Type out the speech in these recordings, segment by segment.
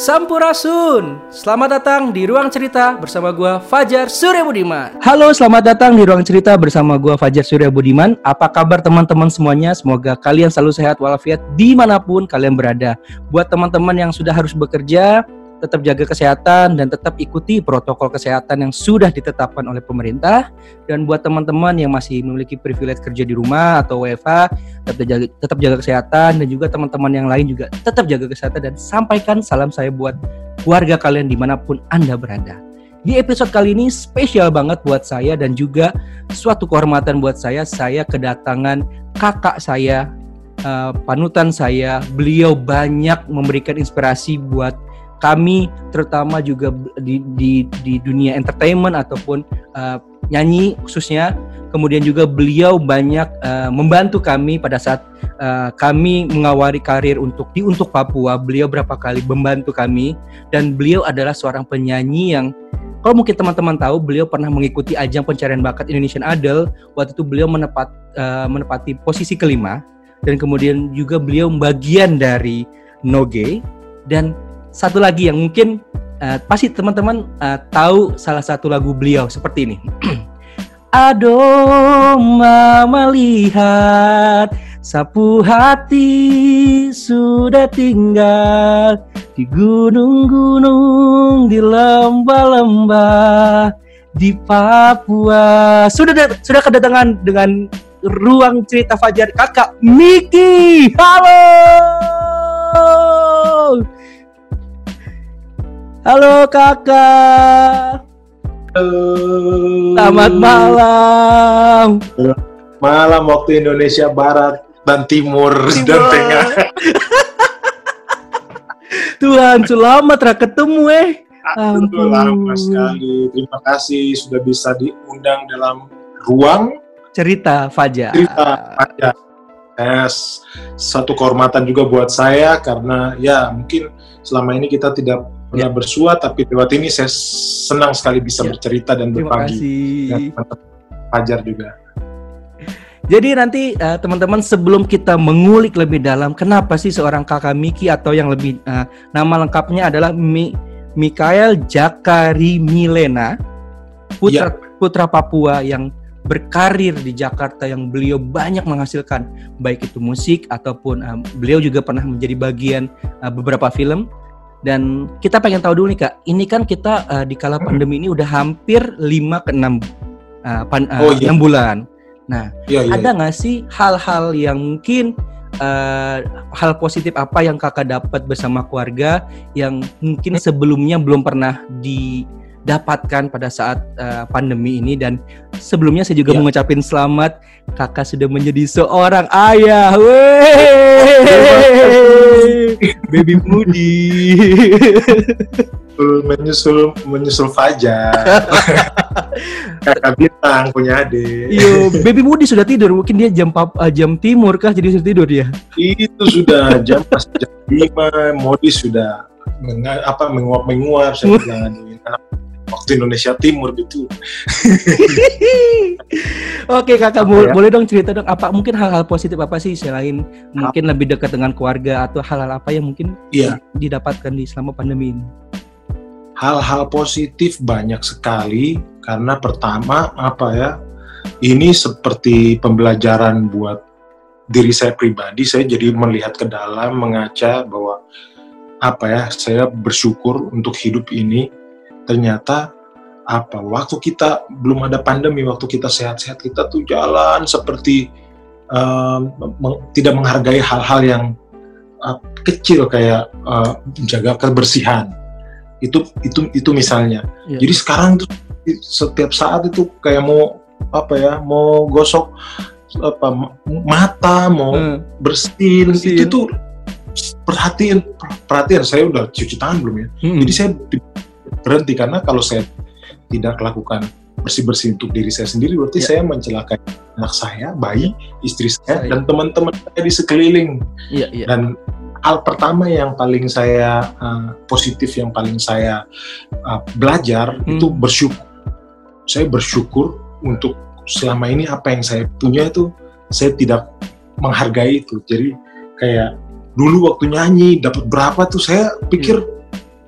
Sampurasun. Selamat datang di Ruang Cerita bersama gua Fajar Surya Budiman Halo selamat datang di Ruang Cerita bersama gua Fajar Surya Budiman Apa kabar teman-teman semuanya? Semoga kalian selalu sehat walafiat di mana pun kalian berada. Buat teman-teman yang sudah harus bekerja tetap jaga kesehatan dan tetap ikuti protokol kesehatan yang sudah ditetapkan oleh pemerintah. Dan buat teman-teman yang masih memiliki privilege kerja di rumah atau WFH, tetap jaga, tetap jaga kesehatan dan juga teman-teman yang lain juga tetap jaga kesehatan dan sampaikan salam saya buat keluarga kalian di mana pun Anda berada. Di episode kali ini spesial banget buat saya dan juga suatu kehormatan buat saya. Saya kedatangan kakak saya, uh, panutan saya. Beliau banyak memberikan inspirasi buat kami terutama juga di di, di dunia entertainment ataupun uh, nyanyi khususnya kemudian juga beliau banyak uh, membantu kami pada saat uh, kami mengawali karir untuk di untuk Papua beliau berapa kali membantu kami dan beliau adalah seorang penyanyi yang kalau mungkin teman-teman tahu beliau pernah mengikuti ajang pencarian bakat Indonesian Idol waktu itu beliau menepat uh, menepati posisi kelima dan kemudian juga beliau bagian dari Noge dan satu lagi yang mungkin uh, pasti teman-teman uh, tahu salah satu lagu beliau seperti ini. Aduh, mama lihat sapu hati sudah tinggal di gunung-gunung, di lembah-lembah di Papua. Sudah sudah kedatangan dengan ruang cerita Fajar kakak Miki. Halo. Halo kakak. Halo. Selamat malam. Malam waktu Indonesia Barat dan Timur, Timur. dan Tengah. Tuhan, selamat ra ketemu eh. Ampun. Lama sekali. Terima kasih sudah bisa diundang dalam ruang cerita Fajar. Cerita Fajar. Yes, satu kehormatan juga buat saya karena ya mungkin selama ini kita tidak pernah ya. bersua tapi lewat ini saya senang sekali bisa ya. bercerita dan berbagi dan Fajar juga. Jadi nanti uh, teman-teman sebelum kita mengulik lebih dalam kenapa sih seorang kakak Miki atau yang lebih uh, nama lengkapnya adalah Mi Mikael Jakari Milena putra ya. putra Papua yang berkarir di Jakarta yang beliau banyak menghasilkan baik itu musik ataupun uh, beliau juga pernah menjadi bagian uh, beberapa film dan kita pengen tahu dulu nih kak, ini kan kita uh, di kala pandemi ini udah hampir 5 ke 6 uh, pan, uh, oh, iya. 6 bulan. Nah, iya, iya, ada nggak sih hal-hal yang mungkin uh, hal positif apa yang kakak dapat bersama keluarga yang mungkin hmm. sebelumnya belum pernah didapatkan pada saat uh, pandemi ini dan sebelumnya saya juga yeah. mengucapkan selamat kakak sudah menjadi seorang ayah. Baby Moody. menyusul menyusul Fajar. Kakak bintang punya adik. Iyo, Baby Moody sudah tidur. Mungkin dia jam pap, uh, jam timur kah jadi sudah tidur ya? Itu sudah jam pas jam lima. Moody sudah menga, apa menguap menguap. Saya bilang anak waktu Indonesia Timur gitu. Oke kakak, ya? boleh dong cerita dong apa mungkin hal-hal positif apa sih selain mungkin lebih dekat dengan keluarga atau hal-hal apa yang mungkin ya. didapatkan di selama pandemi ini? Hal-hal positif banyak sekali karena pertama apa ya ini seperti pembelajaran buat diri saya pribadi. Saya jadi melihat ke dalam, mengaca bahwa apa ya saya bersyukur untuk hidup ini ternyata apa waktu kita belum ada pandemi waktu kita sehat-sehat kita tuh jalan seperti um, meng, tidak menghargai hal-hal yang uh, kecil kayak uh, menjaga kebersihan itu itu itu misalnya ya. jadi sekarang tuh setiap saat itu kayak mau apa ya mau gosok apa mata mau hmm. bersihin, bersihin itu tuh perhatiin perhatian saya udah cuci tangan belum ya hmm. jadi saya berhenti karena kalau saya tidak lakukan bersih-bersih untuk diri saya sendiri berarti ya. saya mencelakai anak saya, bayi, istri saya, saya. dan teman-teman saya di sekeliling. Ya, ya. Dan hal pertama yang paling saya uh, positif yang paling saya uh, belajar hmm. itu bersyukur. Saya bersyukur untuk selama ini apa yang saya punya itu saya tidak menghargai itu. Jadi kayak dulu waktu nyanyi dapat berapa tuh saya pikir ya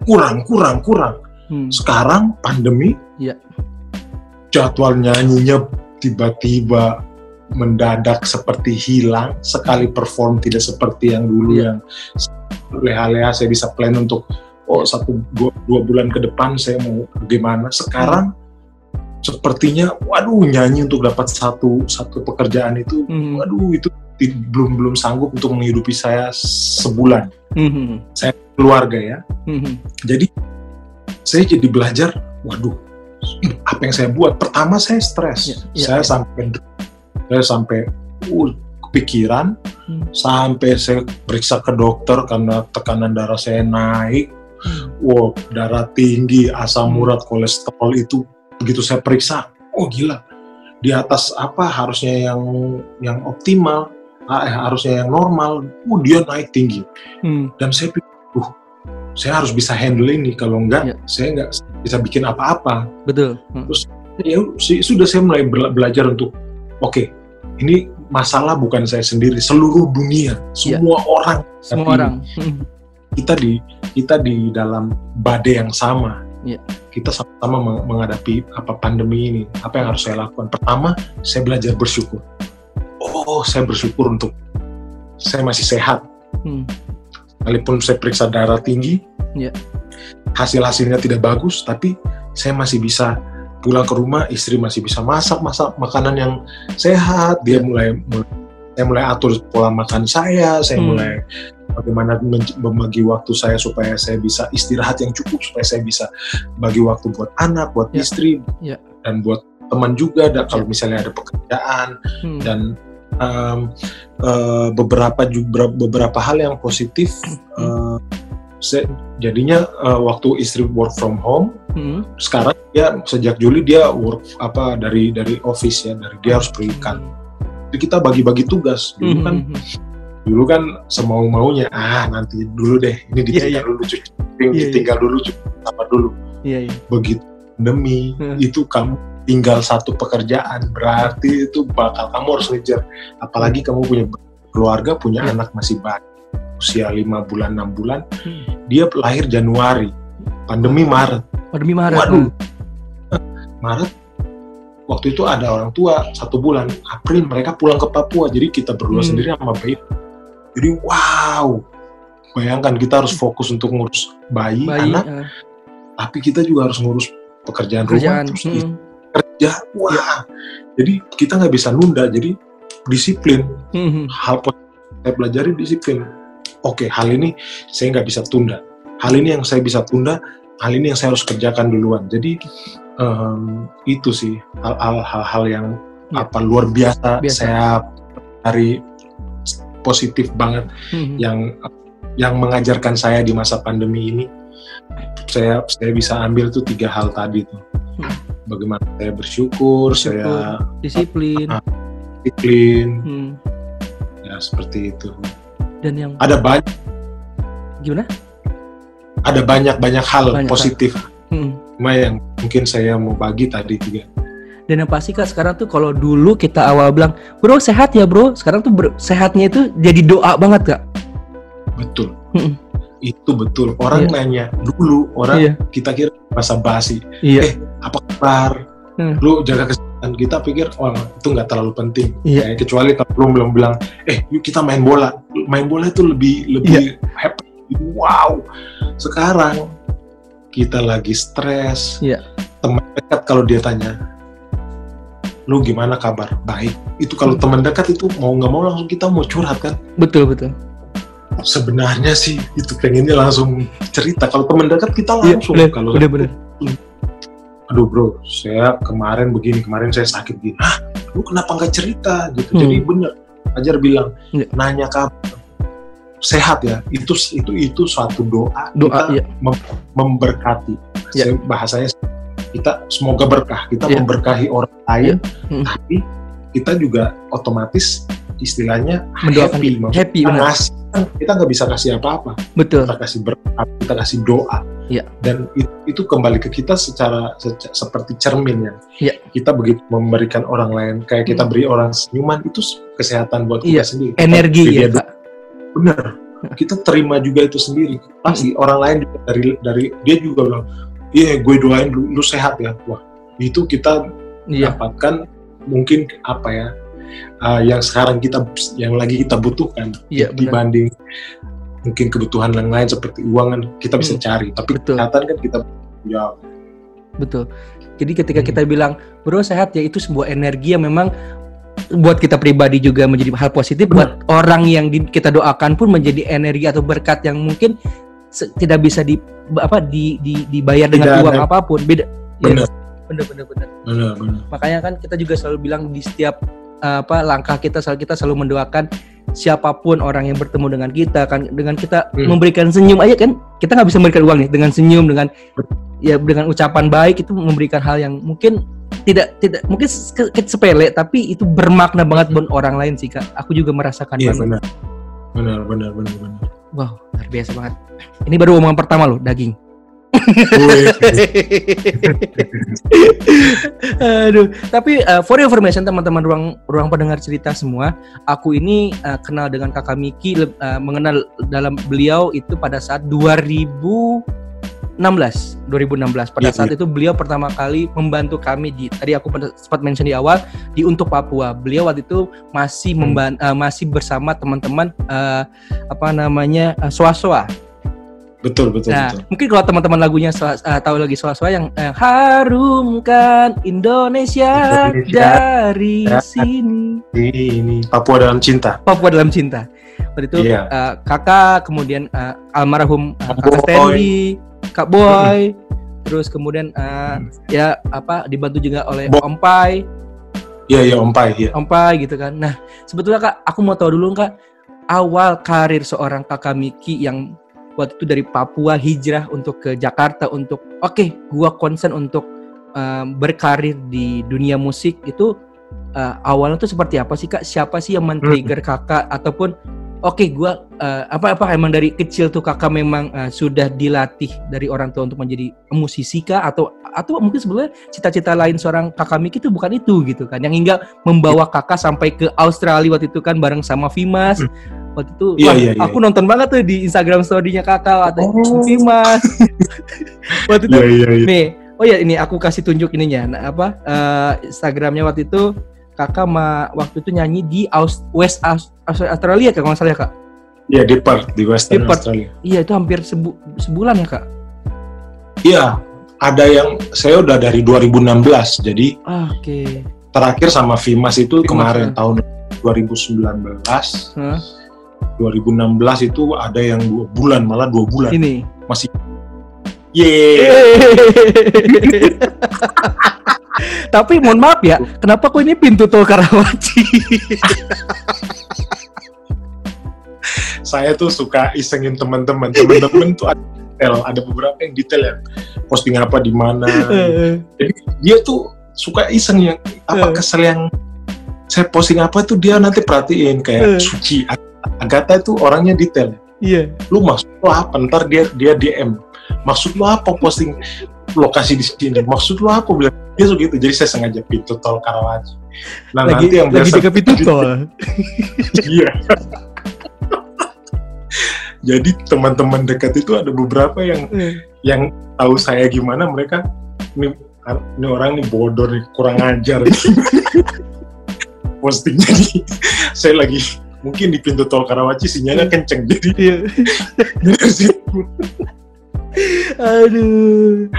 kurang kurang kurang Hmm. sekarang pandemi Iya. jadwal nyanyinya tiba-tiba mendadak seperti hilang sekali perform tidak seperti yang dulu Iya. yang leha-leha saya bisa plan untuk oh satu dua, dua bulan ke depan saya mau gimana sekarang sepertinya waduh nyanyi untuk dapat satu satu pekerjaan itu Hmm. waduh itu ti- belum belum sanggup untuk menghidupi saya sebulan Hmm. keluarga ya Hmm. jadi saya jadi belajar waduh apa yang saya buat pertama saya stres Ya, ya, saya ya. sampai saya sampai uh, kepikiran Hmm. sampai saya periksa ke dokter karena tekanan darah saya naik Hmm. wow darah tinggi asam Hmm. urat kolesterol itu begitu saya periksa oh gila di atas apa harusnya yang yang optimal ah, eh, harusnya yang normal oh dia naik tinggi Hmm. dan saya pikir, saya harus bisa handle ini kalau enggak Ya. saya enggak bisa bikin apa-apa. Betul. Hmm. Ya si- sudah saya mulai bela- belajar untuk oke ini masalah bukan saya sendiri, seluruh dunia, semua orang Semua Tapi- orang. Hmm. kita di kita di dalam badai yang sama. Ya. Kita sama-sama meng- menghadapi apa pandemi ini. Apa yang harus saya lakukan? Pertama, saya belajar bersyukur. Oh, saya bersyukur untuk saya masih sehat. Hmm. Walaupun saya periksa darah tinggi, Ya. hasil-hasilnya tidak bagus, tapi saya masih bisa pulang ke rumah, istri masih bisa masak masak makanan yang sehat. Dia Ya. mulai, mulai saya mulai atur pola makan saya, saya Hmm. mulai bagaimana membagi waktu saya supaya saya bisa istirahat yang cukup, supaya saya bisa bagi waktu buat anak, buat Ya. istri, Ya. dan buat teman juga. Dan kalau misalnya ada pekerjaan Hmm. dan um, uh, beberapa juga beberapa hal yang positif uh, saya- jadinya uh, waktu istri work from home Hmm. sekarang dia sejak Juli dia work apa dari dari office ya dari dia harus pergi kan Jadi kita bagi-bagi tugas dulu Hmm. kan dulu kan semau maunya ah nanti dulu deh ini ditinggal Iya, iya. dulu cuci Iya, ditinggal dulu cuci apa dulu Iya, iya. begitu pandemi Hmm. itu kamu tinggal satu pekerjaan berarti itu bakal kamu harus ngejar apalagi kamu punya keluarga punya Ya. anak masih banyak usia lima bulan enam bulan Hmm. dia lahir Januari pandemi Maret Pandemi Maret. waduh Maret waktu itu ada orang tua satu bulan April mereka pulang ke Papua jadi kita berdua Hmm. sendiri sama bayi jadi wow bayangkan kita harus fokus untuk ngurus bayi, Bayi. anak ah, tapi kita juga harus ngurus pekerjaan, Kerjaan. rumah terus Hmm. Kerja wah jadi kita nggak bisa nunda jadi disiplin Hmm. hal saya pelajari disiplin oke hal ini saya nggak bisa tunda hal ini yang saya bisa tunda hal ini yang saya harus kerjakan duluan jadi em, itu sih hal-hal hal-hal yang Ya. apa luar biasa, Biasa. saya dari positif banget Hmm. yang yang mengajarkan saya di masa pandemi ini saya saya bisa ambil tuh tiga hal tadi tuh Hmm. Bagaimana saya bersyukur, Bersyukur. saya Disiplin. Ah. disiplin Hmm. ya seperti itu Dan yang ada banyak gimana? ada banyak banyak hal Banyak hal. positif Hmm. cuma yang mungkin saya mau bagi tadi juga Dan yang pasti kak sekarang tuh kalau dulu kita awal bilang bro sehat ya bro, sekarang tuh ber- sehatnya itu jadi doa banget kak. betul Mm-mm. itu betul orang Iya. nanya dulu orang Iya. kita kira masa basi Iya. Eh, kabar Hmm. lu jaga kesehatan kita pikir oh itu nggak terlalu penting Iya. Ya, kecuali kalau belum belum bilang eh yuk kita main bola main bola itu lebih lebih Iya. happy wow sekarang kita lagi stres Iya. teman dekat kalau dia tanya lu gimana kabar baik itu kalau Hmm. teman dekat itu mau nggak mau langsung kita mau curhat kan Betul betul. sebenarnya sih itu pengennya langsung cerita kalau teman dekat kita Iya. langsung Bener kalau bener. bener. Aduh bro saya kemarin begini kemarin saya sakit gini ah lu kenapa nggak cerita gitu Hmm. jadi bener ajar bilang Iya. nanya kabar sehat ya itu itu itu suatu doa Doa kita iya. memberkati Iya. Saya- bahasanya kita semoga berkah kita Iya. memberkahi orang lain Hmm. tapi kita juga otomatis istilahnya Mendoakan happy Happy kita benar. ngasih kan kita nggak bisa kasih apa-apa Betul. kita kasih berkat, kita kasih doa. Iya. Dan itu, itu kembali ke kita secara seca- seperti cermin ya. Iya. Kita begitu memberikan orang lain, kayak kita Hmm. beri orang senyuman itu kesehatan buat Iya. kita sendiri. Energi Dia ya dulu, kak. Bener. kita terima juga itu sendiri pasti orang lain juga dari dari dia juga bilang iya gue doain lu, lu sehat ya wah itu kita Iya. dapatkan mungkin apa ya uh, yang sekarang kita yang lagi kita butuhkan Iya, benar. Mungkin kebutuhan yang lain seperti uang kan kita bisa Hmm, cari tapi betul. kesehatan kan kita ya Betul. Jadi ketika Hmm. kita bilang bro sehat ya itu sebuah energi yang memang buat kita pribadi juga menjadi hal positif buat orang yang di- kita doakan pun menjadi energi atau berkat yang mungkin tidak bisa di apa di, di- dibayar dengan Tidak uang ada. apa pun beda Benar. Ya, bener benar benar makanya kan kita juga selalu bilang di setiap apa langkah kita selalu kita selalu mendoakan siapa pun orang yang bertemu dengan kita kan dengan kita Hmm. memberikan senyum aja kan? Kita nggak bisa memberikan uang nih dengan senyum dengan ya dengan ucapan baik itu memberikan hal yang mungkin tidak tidak mungkin se- ke- sepele tapi itu bermakna banget buat orang lain sih kak. Aku juga merasakan iya benar. Benar benar benar benar. Wow luar biasa banget. Ini baru omongan pertama loh daging Aduh, tapi uh, for your information teman-teman ruang ruang pendengar cerita semua, aku ini uh, kenal dengan Kakak Miki uh, mengenal dalam beliau itu pada saat 2016. 2016 pada Iya, saat itu beliau pertama kali membantu kami di tadi aku sempat mention di awal di untuk Papua. Beliau waktu itu masih Hmm. memban- uh, masih bersama teman-teman uh, apa namanya uh, Swaswa. Betul betul Nah, betul mungkin kalau teman-teman lagunya eh, tahu lagi soal-soal yang eh, harumkan Indonesia, Indonesia. dari Ya. sini. ini Papua dalam cinta Papua dalam cinta. Waktu itu Iya. eh, kakak, kemudian eh, almarhum Kak kakak. Stanley, Kak Boy, terus kemudian eh, ya apa dibantu juga oleh Bo- Om Pai, iya iya Om Pai iya Om Pai gitu kan. Nah, sebetulnya Kak, aku mau tahu dulu Kak, awal karir seorang Kakak Miki yang waktu itu dari Papua hijrah untuk ke Jakarta untuk oke, gua konsen untuk um, berkarir di dunia musik itu uh, awalnya tuh seperti apa sih Kak? Siapa sih yang men-trigger Kakak? Ataupun oke, gua uh, apa apa emang dari kecil tuh Kakak memang uh, sudah dilatih dari orang tua untuk menjadi musisi kah? Atau atau mungkin sebenarnya cita-cita lain seorang Kakak Miki itu bukan itu gitu kan yang hingga membawa kakak sampai ke Australia waktu itu kan bareng sama Vimas waktu itu Iya, wah, iya, iya. aku nonton banget tuh di Instagram story-nya kakak atau Oh. Vimas waktu itu iya iya iya nih oh ya ini aku kasih tunjuk ininya nah, apa eh, Instagramnya waktu itu kakak ma waktu itu nyanyi di Aus West Aus Australia kak kalau nggak salah ya kak Iya di Perth di Di Western Perth. Australia iya itu hampir sebu sebulan ya kak iya ada yang saya udah dari 2016 jadi Ah, oke terakhir sama Vimas itu Vimas, kemarin ya. tahun 2019 Hah? 2016 itu ada yang dua bulan malah dua bulan. Ini. Masih. Yeay. Tapi mohon maaf ya, kenapa kok ini pintu tol Karawaci? saya tuh suka isengin teman-teman. Teman-teman tuh ada detail ada beberapa yang detail ya. Posting apa di mana. Dia tuh suka iseng yang Eh. apa kesel yang saya posting apa tuh? Dia nanti perhatiin Eh. kayak suci. Ag- Agatha itu orangnya detail. Iya. lu maksud lu apa? Ntar dia dia DM maksud lu apa posting lokasi di sini? Maksud lu apa? Bilang dia gitu. Jadi saya sengaja pintu tol Karawaci. Nah Lagi nanti yang lagi biasa dekat pintu tol. iya. Jadi teman-teman dekat itu ada beberapa yang yang tahu saya gimana. Mereka ini ini orang nih bodoh nih kurang ajar. Postingnya nih saya lagi mungkin di pintu tol Karawaci sinyalnya kenceng jadi Iya. Aduh.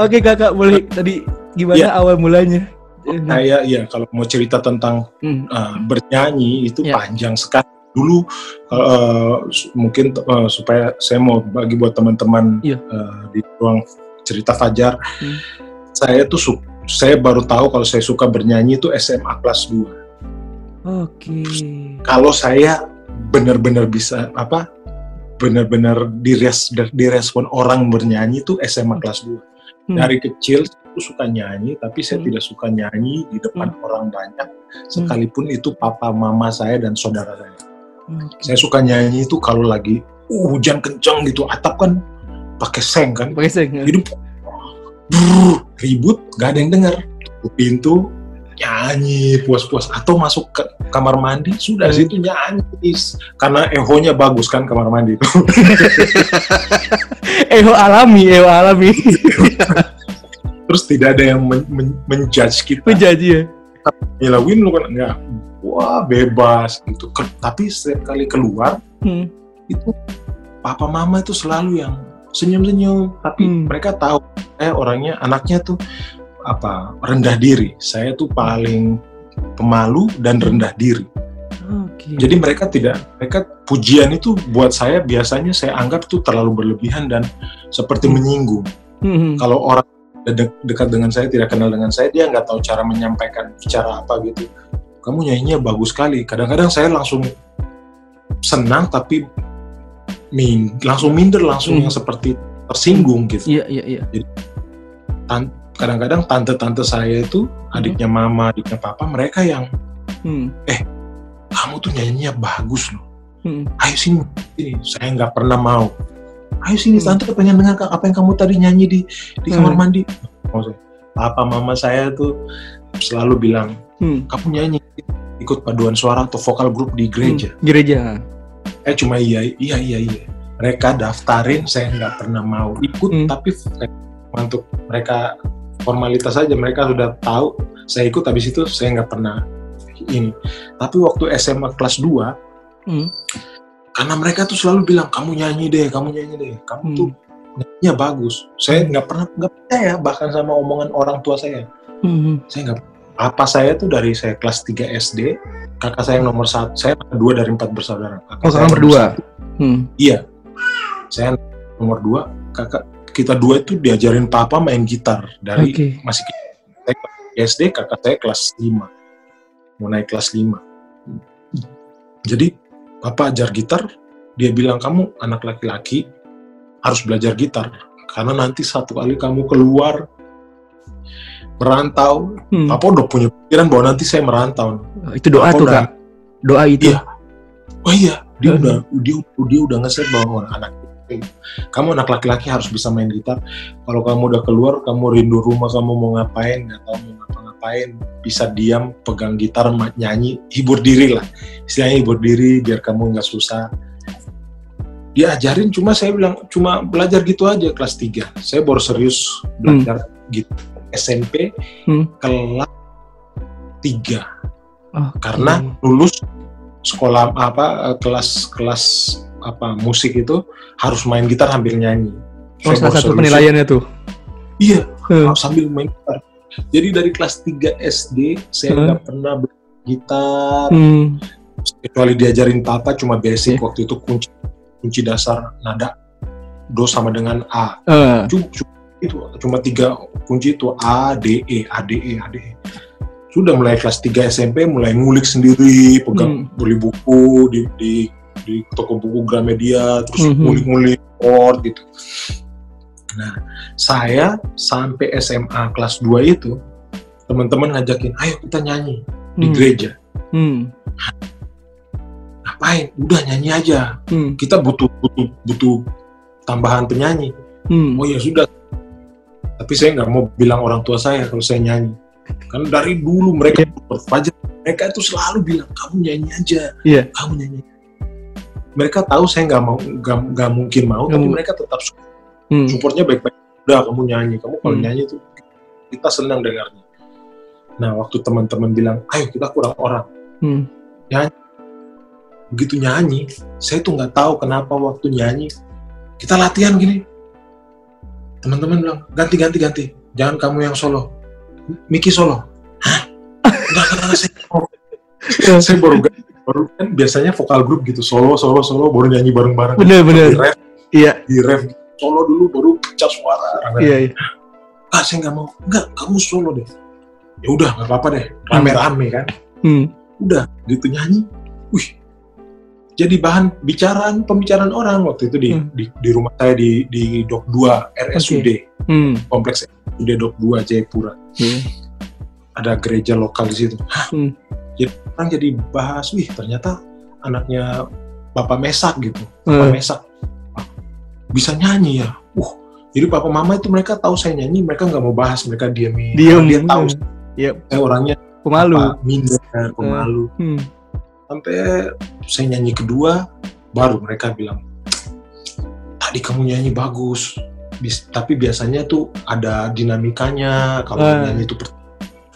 Oke kakak, boleh tadi gimana Iya. awal mulanya? Nah, saya ya kalau mau cerita tentang hmm, uh, bernyanyi itu Ya. panjang sekali dulu uh, mungkin uh, supaya saya mau bagi buat teman-teman Iya. uh, di ruang cerita Fajar Hmm. saya tuh saya baru tahu kalau saya suka bernyanyi itu SMA kelas 2 Oke. kalau saya benar-benar bisa apa benar-benar dires, direspon orang bernyanyi itu SMA kelas 2 Hmm. dari kecil aku suka nyanyi tapi saya Hmm. tidak suka nyanyi di depan orang banyak sekalipun itu papa mama saya dan saudara saya Oke. saya suka nyanyi itu kalau lagi uh, hujan kencang gitu atap kan pakai seng kan Pakai seng. jadi brrr, ribut gak ada yang dengar pintu nyanyi puas-puas atau masuk ke kamar mandi sudah Hmm. situ nyanyi karena ehonya bagus kan kamar mandi itu Eho alami, eho alami. terus tidak ada yang men- men- menjudge kita Menjanji ya. Mila Win lu kan enggak wah bebas gitu Ke- tapi setiap kali keluar Hmm. itu papa mama itu selalu yang senyum-senyum tapi Hmm. mereka tahu saya orangnya anaknya tuh apa rendah diri saya tuh paling pemalu dan rendah diri Oke. jadi mereka tidak mereka pujian itu buat saya biasanya saya anggap tuh terlalu berlebihan dan seperti Hmm. menyinggung Hmm. kalau orang de- dekat dengan saya tidak kenal dengan saya dia nggak tahu cara menyampaikan bicara apa gitu kamu nyanyinya bagus sekali kadang-kadang saya langsung senang tapi min langsung minder langsung Hmm. yang seperti tersinggung gitu Iya, iya, iya. Tan- kadang-kadang tante-tante saya itu adiknya mama adiknya papa mereka yang Hmm. kamu tuh nyanyinya bagus loh Hmm. ayo sini sini saya nggak pernah mau ayo sini Hmm. tante pengen dengar apa yang kamu tadi nyanyi di di kamar Hmm. mandi Maksudnya, papa mama saya tuh selalu bilang Hmm. kamu nyanyi ikut paduan suara atau vokal grup di gereja Hmm. Gereja. eh cuma iya iya iya iya mereka daftarin saya nggak pernah mau ikut Hmm. tapi untuk mereka formalitas saja mereka sudah tahu saya ikut habis itu saya nggak pernah ini tapi waktu SMA kelas 2 Hmm. karena mereka tuh selalu bilang kamu nyanyi deh kamu nyanyi deh kamu Hmm. tuh nyanyinya bagus saya nggak pernah nggak percaya bahkan sama omongan orang tua saya Hmm. saya nggak apa saya tuh dari saya kelas 3 SD kakak saya yang nomor satu saya dua dari empat bersaudara kakak Oh, saya kakak nomor berdua. Hmm. saya nomor dua kakak kita dua itu diajarin papa main gitar dari Oke. masih SD kakak saya kelas 5 mau naik kelas 5 jadi papa ajar gitar dia bilang kamu anak laki-laki harus belajar gitar karena nanti satu kali kamu keluar merantau Hmm. papa udah punya pikiran bahwa nanti saya merantau Itu doa Papa tuh, udah- Kak. Doa itu. Iya. oh iya dia Hmm. udah dia, dia udah ngeset bahwa anak kamu anak laki-laki harus bisa main gitar. Kalau kamu udah keluar kamu rindu rumah kamu mau ngapain nggak tahu mau ngapa-ngapain bisa diam pegang gitar nyanyi hibur diri lah. Istilahnya hibur diri biar kamu nggak susah. Dia ajarin cuma saya bilang cuma belajar gitu aja kelas 3 saya baru serius belajar gitu SMP Hmm. kelas 3 Oh, karena lulus sekolah apa kelas kelas apa musik itu harus main gitar sambil nyanyi. Oh, salah satu penilaiannya tuh. Iya, Hmm. sambil main gitar. Jadi dari kelas 3 SD saya Hmm. nggak pernah belajar gitar Hmm. kecuali diajarin papa cuma basic Iya. waktu itu kunci kunci dasar nada do sama dengan A. Eh, Cuma, cuma itu cuma tiga kunci itu A D E A D E A D E. Sudah mulai kelas 3 SMP mulai ngulik sendiri, pegang Hmm. beli buku di di di toko buku Gramedia, terus Mhm. ngulik-ngulik chord gitu. Nah, saya sampai SMA kelas 2 itu teman-teman ngajakin, "Ayo kita nyanyi di hmm. gereja." Hmm. Ngapain? Udah nyanyi aja. Hmm. Kita butuh butuh butuh tambahan penyanyi. Hmm. oh ya sudah tapi saya nggak mau bilang orang tua saya kalau saya nyanyi kan dari dulu mereka berfajar mereka itu selalu bilang kamu nyanyi aja Iya. kamu nyanyi mereka tahu saya nggak mau nggak mungkin mau Nggak tapi mereka tetap Hmm. supportnya baik-baik. Udah kamu nyanyi. Kamu kalau Hmm. nyanyi itu kita senang dengarnya. Nah waktu teman-teman bilang ayo kita kurang orang. Hmm. begitu nyanyi saya tuh nggak tahu kenapa waktu nyanyi kita latihan gini. Teman-teman bilang ganti ganti ganti. Jangan kamu yang solo. Miki solo. Hah? Enggak enggak, saya, saya baru baru kan biasanya vokal grup gitu solo solo solo baru nyanyi bareng bareng Bener, bener. di ref Iya. di ref solo dulu baru pecah suara Iya, iya. ah saya nggak mau enggak kamu solo deh ya udah nggak apa-apa deh rame-rame kan Hmm. udah gitu nyanyi wih jadi bahan bicaraan pembicaraan orang waktu itu di Hmm. di, di rumah saya di di Dok 2 RSUD Hmm. kompleks RSUD Dok 2 Jayapura Iya. ada gereja lokal di situ Hmm. Jadi orang jadi bahas wih ternyata anaknya Bapak Mesak gitu Bapak Eh, Mesak bisa nyanyi ya uh jadi papa mama itu mereka tahu saya nyanyi mereka nggak mau bahas mereka diamin Diem. dia tahu Iya. saya orangnya pemalu. apa, minder, pemalu. Hmm. Sampai saya nyanyi kedua, baru mereka bilang, tadi kamu nyanyi bagus. Bis- tapi biasanya tuh ada dinamikanya. Kalau Ah. nyanyi itu per-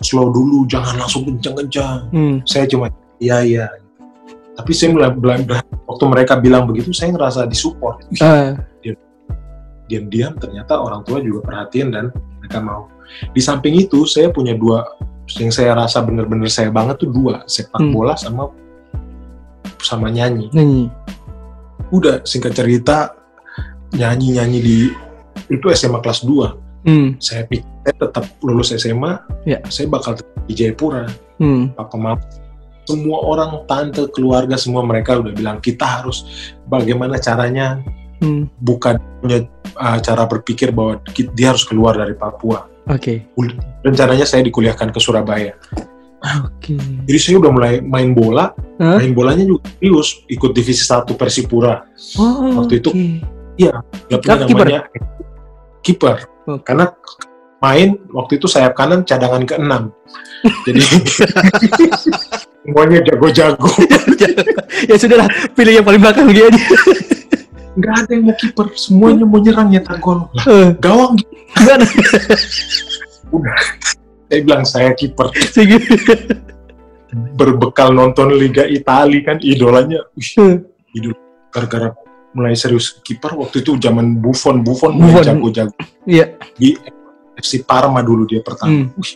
slow dulu, jangan langsung kencang-kencang. Hmm. Saya cuma iya iya. Tapi saya mulai, waktu mereka bilang begitu, saya ngerasa disupport. Ah. diam-diam ternyata orang tua juga perhatian dan mereka mau. Di samping itu saya punya dua yang saya rasa benar-benar saya banget tuh dua sepak Hmm. bola sama sama nyanyi. Nyanyi. Udah singkat cerita nyanyi-nyanyi di itu SMA kelas 2. Hmm. Saya pikir saya tetap lulus SMA, Ya. saya bakal di Jayapura. Hmm. Papa mama semua orang tante keluarga semua mereka udah bilang kita harus bagaimana caranya Hmm. bukan punya uh, cara berpikir bahwa dia harus keluar dari Papua. Oke. Rencananya saya dikuliahkan ke Surabaya. Oke. Jadi saya udah mulai main bola, Hah? main bolanya juga serius, ikut divisi 1 Persipura. Oh, Waktu itu- oke. Gak Ah, punya kiper? Kiper. Oke. Karena main waktu itu sayap kanan cadangan ke-6. Jadi semuanya jago-jago. ya sudahlah, pilih yang paling belakang dia aja. Nggak ada yang mau kiper, semuanya mau nyerang nyetak gol. Lah, Eh, gawang Gimana? saya bilang saya kiper berbekal nonton Liga Italia kan idolanya wih, Eh, idol gara-gara mulai serius kiper waktu itu zaman Buffon Buffon mulai Buffon. jago-jago Iya. di FC Parma dulu dia pertama Hmm. Wih,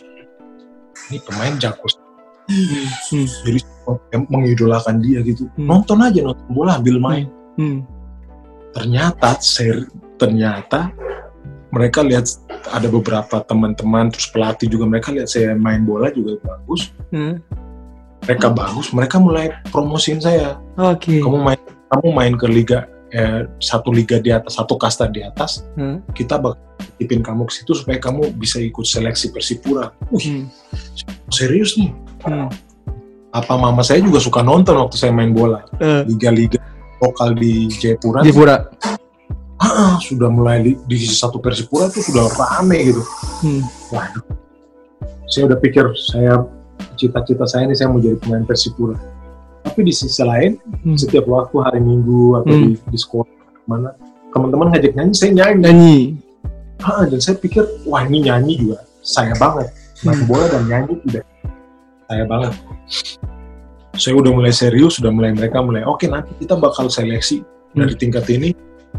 ini pemain jago Hmm. jadi yang mengidolakan dia gitu Hmm. nonton aja nonton bola ambil main Hmm. ternyata ser ternyata mereka lihat ada beberapa teman-teman terus pelatih juga mereka lihat saya main bola juga bagus Hmm. mereka bagus mereka mulai promosiin saya Oke. kamu main kamu main ke liga eh, satu liga di atas satu kasta di atas Hmm. kita bakal titipin kamu ke situ supaya kamu bisa ikut seleksi Persipura. Wih, Hmm. serius nih. Hmm. Apa mama saya juga suka nonton waktu saya main bola. Eh, Liga-liga lokal di Jayapura. Jepura. Ah, sudah mulai di divisi satu Persipura tuh sudah rame gitu. Hmm. Waduh. Saya udah pikir saya cita-cita saya ini saya mau jadi pemain Persipura. Tapi di sisi lain, Hmm. setiap waktu hari Minggu atau Hmm. di, di sekolah mana teman-teman ngajak nyanyi, saya nyanyi. Nyanyi. Ah, dan saya pikir, wah ini nyanyi juga saya banget. Main Hmm. bola dan nyanyi tidak saya banget. Saya udah mulai serius, sudah mulai mereka mulai, oke nanti kita bakal seleksi Hmm. dari tingkat ini.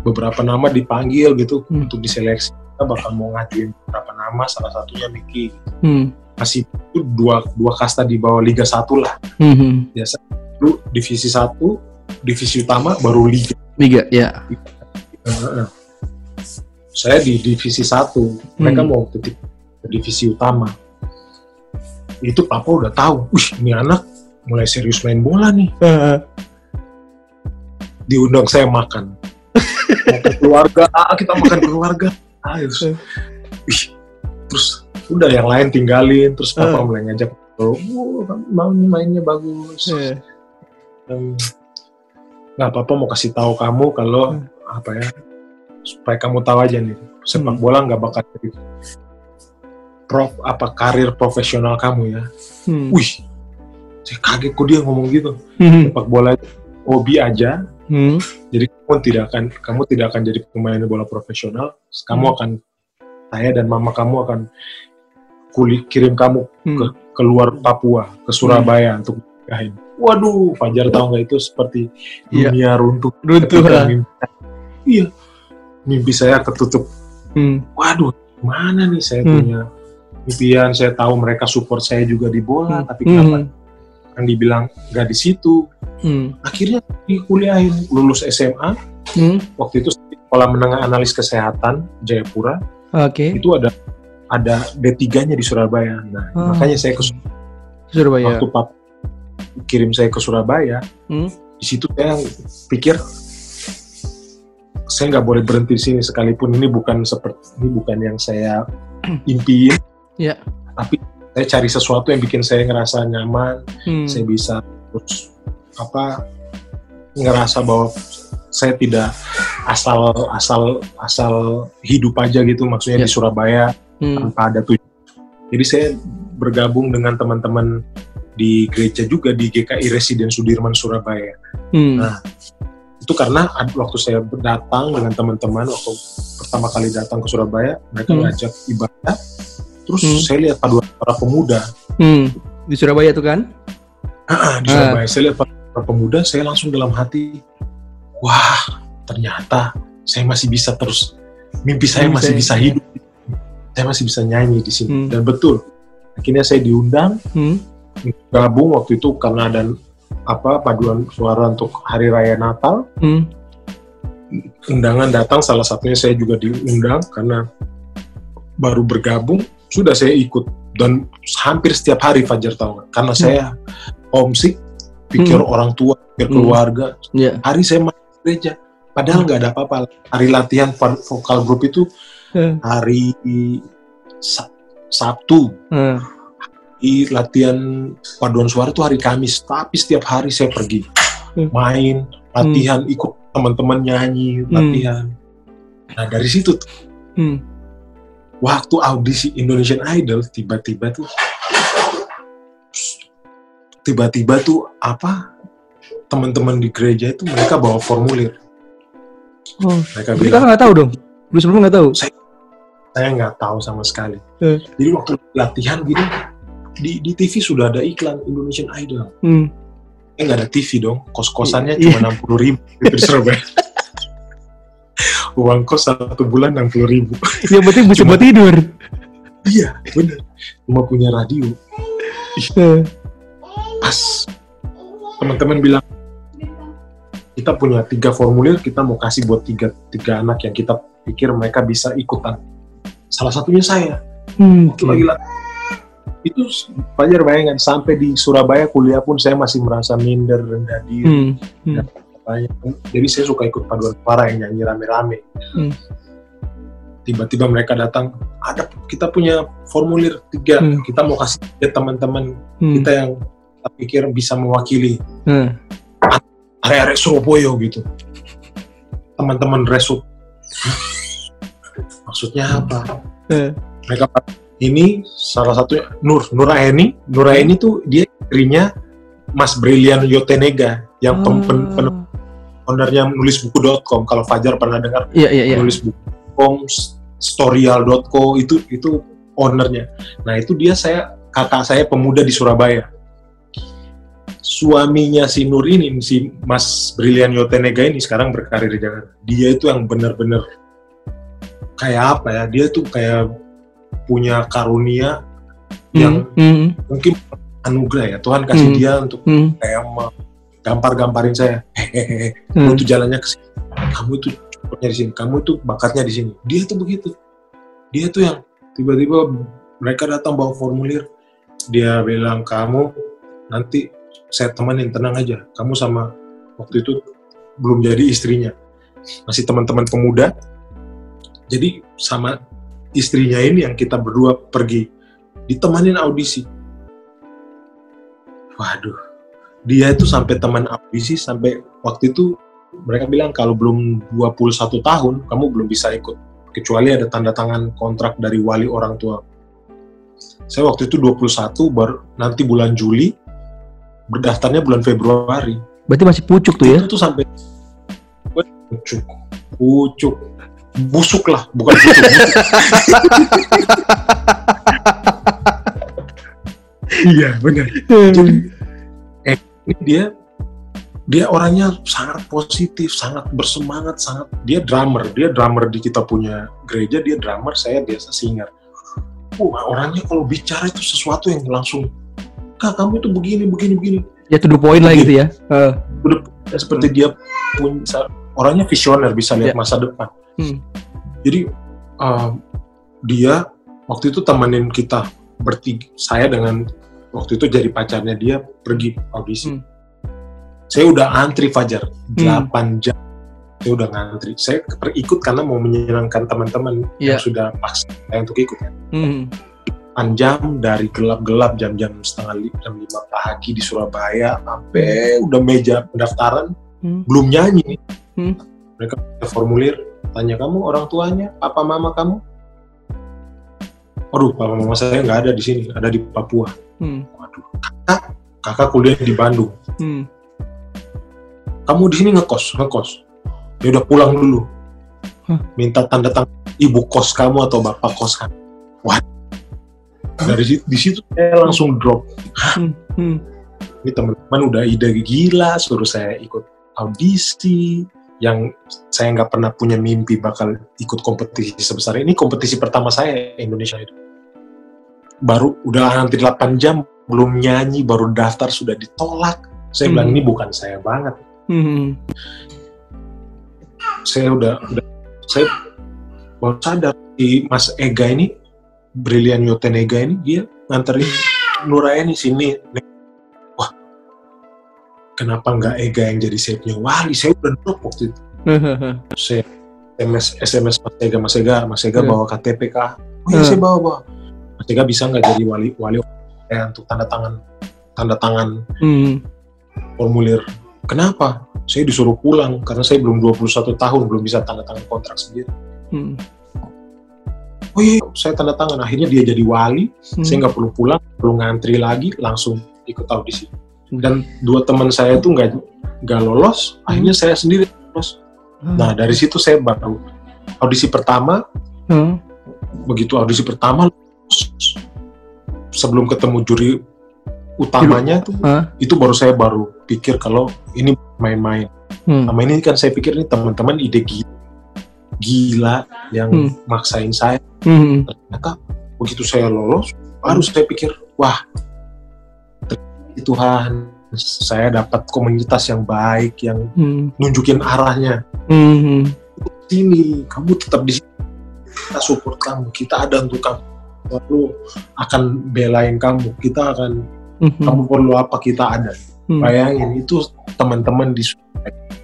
Beberapa nama dipanggil gitu Hmm. untuk diseleksi. Kita bakal mau ngajuin beberapa nama, salah satunya Miki. Hmm. Masih itu dua, dua kasta di bawah Liga 1 lah. Hmm. Biasa dulu divisi 1, divisi utama, baru Liga. Liga, ya. Heeh. Saya di divisi 1, mereka Hmm. mau ke divisi utama. Itu papa udah tahu, wih ini anak mulai serius main bola nih. Eh, Diundang saya makan. makan keluarga, ah, kita makan keluarga. Ah, terus, wih, terus udah yang lain tinggalin, terus papa Eh. mulai ngajak, oh, mau mainnya bagus. eh. Nggak apa-apa mau kasih tahu kamu kalau Hmm. apa ya supaya kamu tahu aja nih sepak Hmm. bola nggak bakal jadi prof apa karir profesional kamu ya Hmm. wih saya kaget kok dia ngomong gitu Hmm. sepak bola hobi aja Hmm. jadi kamu tidak akan kamu tidak akan jadi pemain bola profesional kamu Hmm. akan saya dan mama kamu akan kulit kirim kamu Hmm. keluar Papua ke Surabaya untuk nikahin. Waduh, Fajar tahu nggak itu seperti Iya. dunia runtuh. Runtuh lah. mimpi, iya, mimpi saya ketutup. Hmm. Waduh, mana nih saya Hmm. punya impian? Saya tahu mereka support saya juga di bola, Hmm. tapi kenapa Hmm. yang dibilang nggak di situ? Hmm. Akhirnya dikuliahin, lulus SMA. Hmm. Waktu itu sekolah menengah analis kesehatan Jayapura Oke. itu ada ada D3-nya di Surabaya. Nah, Ah. makanya saya ke Surabaya. waktu pap kirim saya ke Surabaya, Hmm. di situ saya pikir saya nggak boleh berhenti di sini sekalipun ini bukan seperti ini bukan yang saya impiin, Iya. tapi saya cari sesuatu yang bikin saya ngerasa nyaman, Hmm. saya bisa terus apa ngerasa bahwa saya tidak asal asal asal hidup aja gitu maksudnya Iya. di Surabaya Hmm. tanpa ada tujuan. Jadi saya bergabung dengan teman-teman di gereja juga di GKI Residen Sudirman Surabaya. Hmm. Nah, itu karena waktu saya datang dengan teman-teman waktu pertama kali datang ke Surabaya, mereka hmm. ngajak ibadah, terus hmm. saya lihat paduan para pemuda. Hmm. Di Surabaya tuh kan? Ah, di Surabaya. Ah. Saya lihat para pemuda, saya langsung dalam hati, wah ternyata saya masih bisa terus mimpi saya hmm, masih bisa hidup, saya masih bisa nyanyi di sini. Hmm. Dan betul, akhirnya saya diundang. Hmm gabung waktu itu karena ada apa paduan suara untuk hari raya Natal. Hmm. Undangan datang, salah satunya saya juga diundang karena baru bergabung, sudah saya ikut dan hampir setiap hari Fajar tahu karena hmm. saya homesick, pikir hmm. orang tua, pikir hmm. keluarga. Yeah. Hari saya masuk gereja, padahal nggak hmm. ada apa-apa. Hari latihan vokal grup itu hmm. hari Sabtu. Hmm di latihan paduan suara itu hari Kamis, tapi setiap hari saya pergi hmm. main, latihan, hmm. ikut teman-teman nyanyi, hmm. latihan. Nah dari situ tuh, hmm. waktu audisi Indonesian Idol tiba-tiba tuh, tiba-tiba tuh apa? Teman-teman di gereja itu mereka bawa formulir. Oh, mereka bilang, nggak tahu dong. Lu sebelumnya nggak tahu? Saya, saya nggak tahu sama sekali. Hmm. Jadi waktu latihan gitu, di di TV sudah ada iklan Indonesian Idol. Hmm. Eh nggak ada TV dong, kos-kosannya yeah. cuma enam puluh ribu di Surabaya. Uang kos satu bulan enam puluh ribu. Ya berarti bisa buat tidur. Iya, bener. Cuma punya radio. Hmm. Pas teman-teman bilang kita punya tiga formulir, kita mau kasih buat tiga tiga anak yang kita pikir mereka bisa ikutan. Salah satunya saya. Hmm, okay. lagi itu Fajar bayangkan sampai di Surabaya kuliah pun saya masih merasa minder rendah diri hmm. Hmm. jadi saya suka ikut paduan suara yang nyanyi rame-rame hmm. tiba-tiba mereka datang ada kita punya formulir tiga hmm. kita mau kasih ke teman-teman hmm. kita yang kita pikir bisa mewakili hmm. area-area Surabaya gitu teman-teman resut maksudnya apa hmm. mereka ini salah satu Nur Nuraini Nuraini tuh dia istrinya Mas Brilian Yotenega yang oh. pen, pen, ownernya nulis buku.com kalau Fajar pernah dengar yeah, yeah, yeah. nulis buku.com storyal.co itu itu ownernya. Nah itu dia saya kakak saya pemuda di Surabaya. Suaminya si Nur ini si Mas Brilian Yotenega ini sekarang berkarir di Jakarta. Dia itu yang benar-benar kayak apa ya? Dia tuh kayak punya karunia yang mm, mungkin anugerah ya. Tuhan kasih mm, dia untuk mm. kayak gampar-gamparin saya. Hehehe mm. itu jalannya ke sini. Kamu itu cukupnya di sini. Kamu itu bakatnya di sini. Dia tuh begitu. Dia tuh yang tiba-tiba mereka datang bawa formulir. Dia bilang kamu nanti saya temenin tenang aja. Kamu sama waktu itu belum jadi istrinya. Masih teman-teman pemuda. Jadi sama istrinya ini yang kita berdua pergi ditemanin audisi. Waduh, dia itu sampai teman audisi sampai waktu itu mereka bilang kalau belum 21 tahun kamu belum bisa ikut kecuali ada tanda tangan kontrak dari wali orang tua. Saya waktu itu 21 baru nanti bulan Juli berdaftarnya bulan Februari. Berarti masih pucuk tuh ya? Itu tuh sampai pucuk, pucuk busuk lah, bukan busuk. iya benar. Jadi eh, dia dia orangnya sangat positif, sangat bersemangat, sangat dia drummer, dia drummer di kita punya gereja, dia drummer, saya biasa singer. Wah, orangnya kalau bicara itu sesuatu yang langsung, kak kamu itu begini, begini, begini. Ya to the point lah gitu ya. Uh. Seperti hmm. dia punya orangnya visioner bisa lihat yeah. masa depan. Hmm. Jadi uh, dia waktu itu temenin kita bertiga, saya dengan waktu itu jadi pacarnya dia pergi audisi. Hmm. Saya udah antri Fajar 8 hmm. jam. Saya udah ngantri. Saya ikut karena mau menyenangkan teman-teman yeah. yang sudah pas saya untuk ikut kan. Hmm. jam dari gelap-gelap jam-jam setengah jam lima pagi di Surabaya sampai udah meja pendaftaran hmm. belum nyanyi. Hmm. Mereka formulir tanya kamu orang tuanya papa mama kamu Aduh, papa mama saya nggak ada di sini, ada di Papua. Hmm. Waduh, kakak, kakak kuliah di Bandung. Hmm. Kamu di sini ngekos, ngekos. Ya udah pulang dulu. Hah? Minta tanda tangan ibu kos kamu atau bapak kos kamu. Wah, dari situ, di situ saya langsung drop. Hmm. Hmm. Ini teman-teman udah ide gila, suruh saya ikut audisi yang saya nggak pernah punya mimpi bakal ikut kompetisi sebesar ini. Kompetisi pertama saya Indonesia itu. Baru udah nanti 8 jam belum nyanyi, baru daftar sudah ditolak. Saya Hmm. bilang ini bukan saya banget. Hmm. Saya udah, udah saya baru sadar di Mas Ega ini, Brilian Yoten Ega ini dia nganterin Nuraini sini. Wah, kenapa nggak Ega yang jadi safety wali? Saya udah drop waktu itu. saya SMS SMS Mas Ega Mas Ega Mas Ega Hmm. bawa KTP kah? Oh iya Hmm. saya bawa bawa. Mas Ega bisa nggak jadi wali wali ya, untuk tanda tangan tanda tangan Hmm. formulir. Kenapa? Saya disuruh pulang karena saya belum 21 tahun belum bisa tanda tangan kontrak sendiri. Hmm. Oh iya saya tanda tangan akhirnya dia jadi wali. Hmm. Saya nggak perlu pulang perlu ngantri lagi langsung ikut audisi. Dan dua teman saya itu nggak nggak lolos. Akhirnya saya sendiri lolos. Nah dari situ saya baru audisi pertama Hmm. begitu audisi pertama sebelum ketemu juri utamanya tuh Hah? itu baru saya baru pikir kalau ini main-main Hmm. sama ini kan saya pikir ini teman-teman ide gila, gila yang Hmm. maksain saya Hmm. ternyata begitu saya lolos baru saya pikir wah ternyata Tuhan saya dapat komunitas yang baik yang Hmm. nunjukin arahnya Hmm. sini kamu tetap di sini kita support kamu kita ada untuk kamu lalu akan belain kamu kita akan Hmm. kamu perlu apa kita ada Hmm. bayangin itu teman-teman di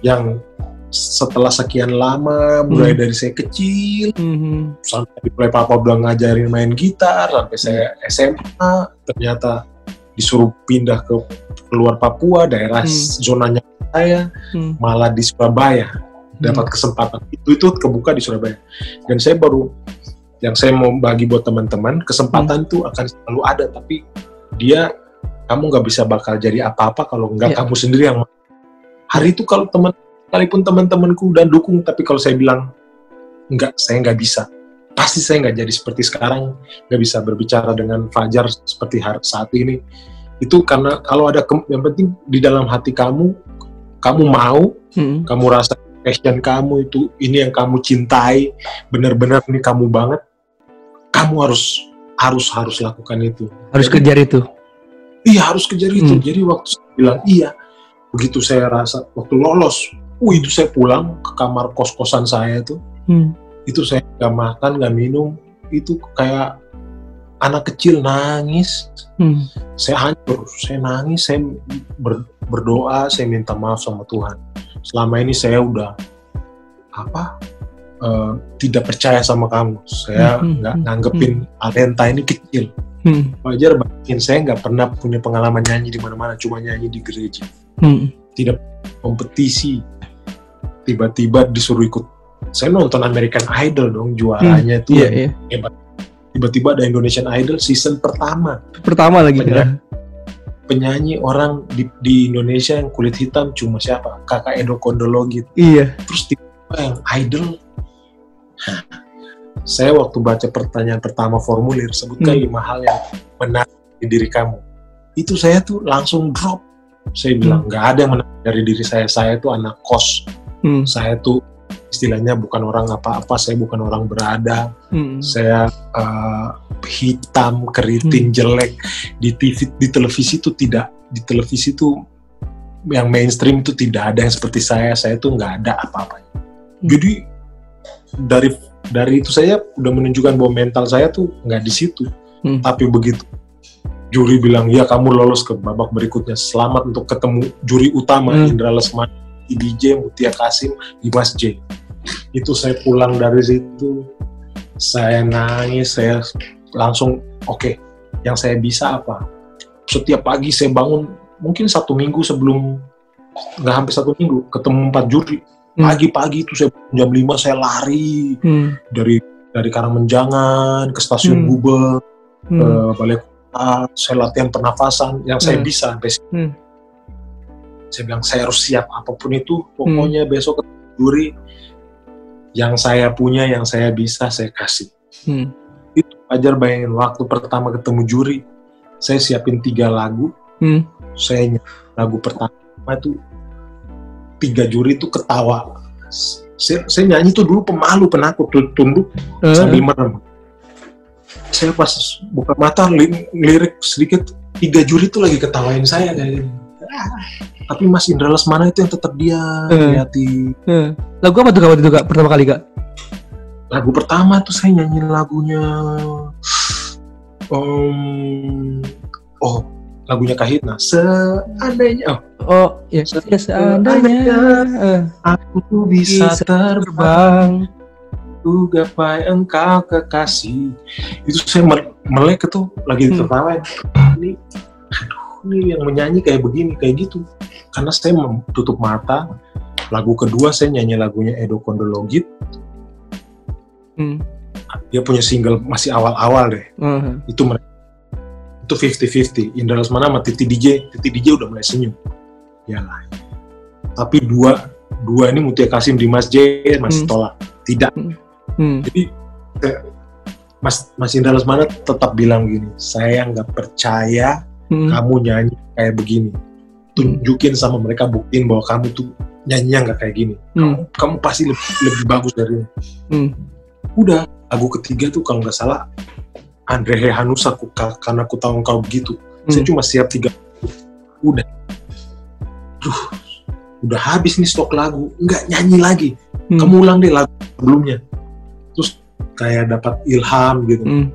yang setelah sekian lama mulai dari saya kecil Hmm. sampai mulai papa udah ngajarin main gitar sampai saya SMA ternyata disuruh pindah ke luar Papua daerah Hmm. zonanya saya Hmm. malah di Surabaya dapat kesempatan itu itu kebuka di Surabaya dan saya baru yang saya mau bagi buat teman-teman kesempatan itu akan selalu ada tapi dia kamu nggak bisa bakal jadi apa-apa kalau nggak Ya. kamu sendiri yang hari itu kalau teman sekalipun teman-temanku udah dukung tapi kalau saya bilang nggak saya nggak bisa pasti saya nggak jadi seperti sekarang nggak bisa berbicara dengan Fajar seperti saat ini itu karena kalau ada yang penting di dalam hati kamu kamu mau Hmm. kamu rasa passion kamu itu ini yang kamu cintai benar-benar ini kamu banget kamu harus harus harus lakukan itu Harus Jadi, kejar itu. iya harus kejar itu Hmm. jadi waktu saya bilang iya begitu saya rasa waktu lolos uh itu saya pulang ke kamar kos-kosan saya itu Hmm. Itu saya nggak makan nggak minum itu kayak anak kecil nangis Hmm. saya hancur, saya nangis, saya ber- berdoa, saya minta maaf sama Tuhan. Selama ini saya udah apa eh, tidak percaya sama kamu. Saya Hmm, nggak hmm, nganggepin Alenta ini kecil. Hmm. Wajar bayangin saya nggak pernah punya pengalaman nyanyi di mana-mana, cuma nyanyi di gereja. Hmm. Kompetisi, tiba-tiba disuruh ikut. Saya nonton American Idol dong, juaranya itu Iya, iya. tiba-tiba ada Indonesian Idol season pertama. Pertama lagi. Bener. penyanyi orang di, di Indonesia yang kulit hitam cuma siapa? Kakak Edo Kondologi. Iya. Terus tiba yang idol. Hah. Saya waktu baca pertanyaan pertama formulir sebutkan Hmm. lima hal yang menarik di diri kamu. Itu saya tuh langsung drop. Saya bilang nggak ada yang menarik dari diri saya. Saya tuh anak kos. Hmm. Saya tuh istilahnya bukan orang apa-apa. Saya bukan orang berada. Hmm. Saya eh, hitam, keriting, jelek di TV, di televisi itu tidak, di televisi itu yang mainstream itu tidak ada yang seperti saya. Saya tuh nggak ada apa-apanya. Hmm. Jadi dari dari itu saya udah menunjukkan bahwa mental saya tuh nggak di situ. Hmm. Tapi begitu juri bilang ya kamu lolos ke babak berikutnya. Selamat untuk ketemu juri utama Hmm. Indra Lesmana, IBJ, Mutia Kasim, Dimas J. Itu saya pulang dari situ, saya nangis, saya langsung oke, yang saya bisa apa? Setiap pagi saya bangun mungkin satu minggu sebelum nggak hampir satu minggu ketemu empat juri Hmm. pagi-pagi itu saya jam 5 saya lari Hmm. dari dari Karangmenjangan ke stasiun Hmm. Gubeng Hmm. ke balai kota saya latihan pernafasan yang saya Hmm. bisa sampai. Hmm. saya bilang saya harus siap apa pun itu pokoknya besok ketemu juri yang saya punya yang saya bisa saya kasih. Hmm. itu ajar bayangin waktu pertama ketemu juri saya siapin tiga lagu Hmm. saya nyanyi lagu pertama itu tiga juri itu ketawa. Saya, saya nyanyi tuh dulu pemalu penakut tunduk Eh, sambil merem. Saya pas buka mata li- lirik sedikit tiga juri tuh lagi ketawain saya kayak tapi Mas Indra Lesmana itu yang tetap dia Eh. liati eh. Lagu apa tuh kak waktu itu kak pertama kali kak? lagu pertama tuh saya nyanyi lagunya um, oh lagunya Kahitna seandainya oh, Oh ya, ya seandainya eh, aku tuh bisa Bisa terbang terbang. ku gapai engkau kekasih itu saya me- melek itu lagi Hmm. ini aduh ini yang menyanyi kayak begini kayak gitu. Karena saya tutup mata lagu kedua saya nyanyi lagunya Edo Kondologit Hmm. dia punya single masih awal-awal deh. Eh. itu mereka itu 50-50 Indra Lesmana sama Titi DJ Titi DJ udah mulai senyum. Ya lah tapi dua dua ini Mutia Kasim Dimas J masih Hmm. tolak. Tidak. Hmm. jadi eh, Mas Mas Indra Lesmana tetap bilang gini saya nggak percaya Hmm. kamu nyanyi kayak begini tunjukin sama mereka buktiin bahwa kamu tuh nyanyinya nggak kayak gini Hmm. kamu pasti lebih, lebih bagus dari ini Hmm. udah lagu ketiga tuh kalau nggak salah Andre Hanusa aku karena aku tahu engkau begitu saya Hmm. cuma siap tiga udah Duh, udah habis nih stok lagu nggak nyanyi lagi Hmm. kamu ulang deh lagu sebelumnya terus kayak dapat ilham gitu Hmm.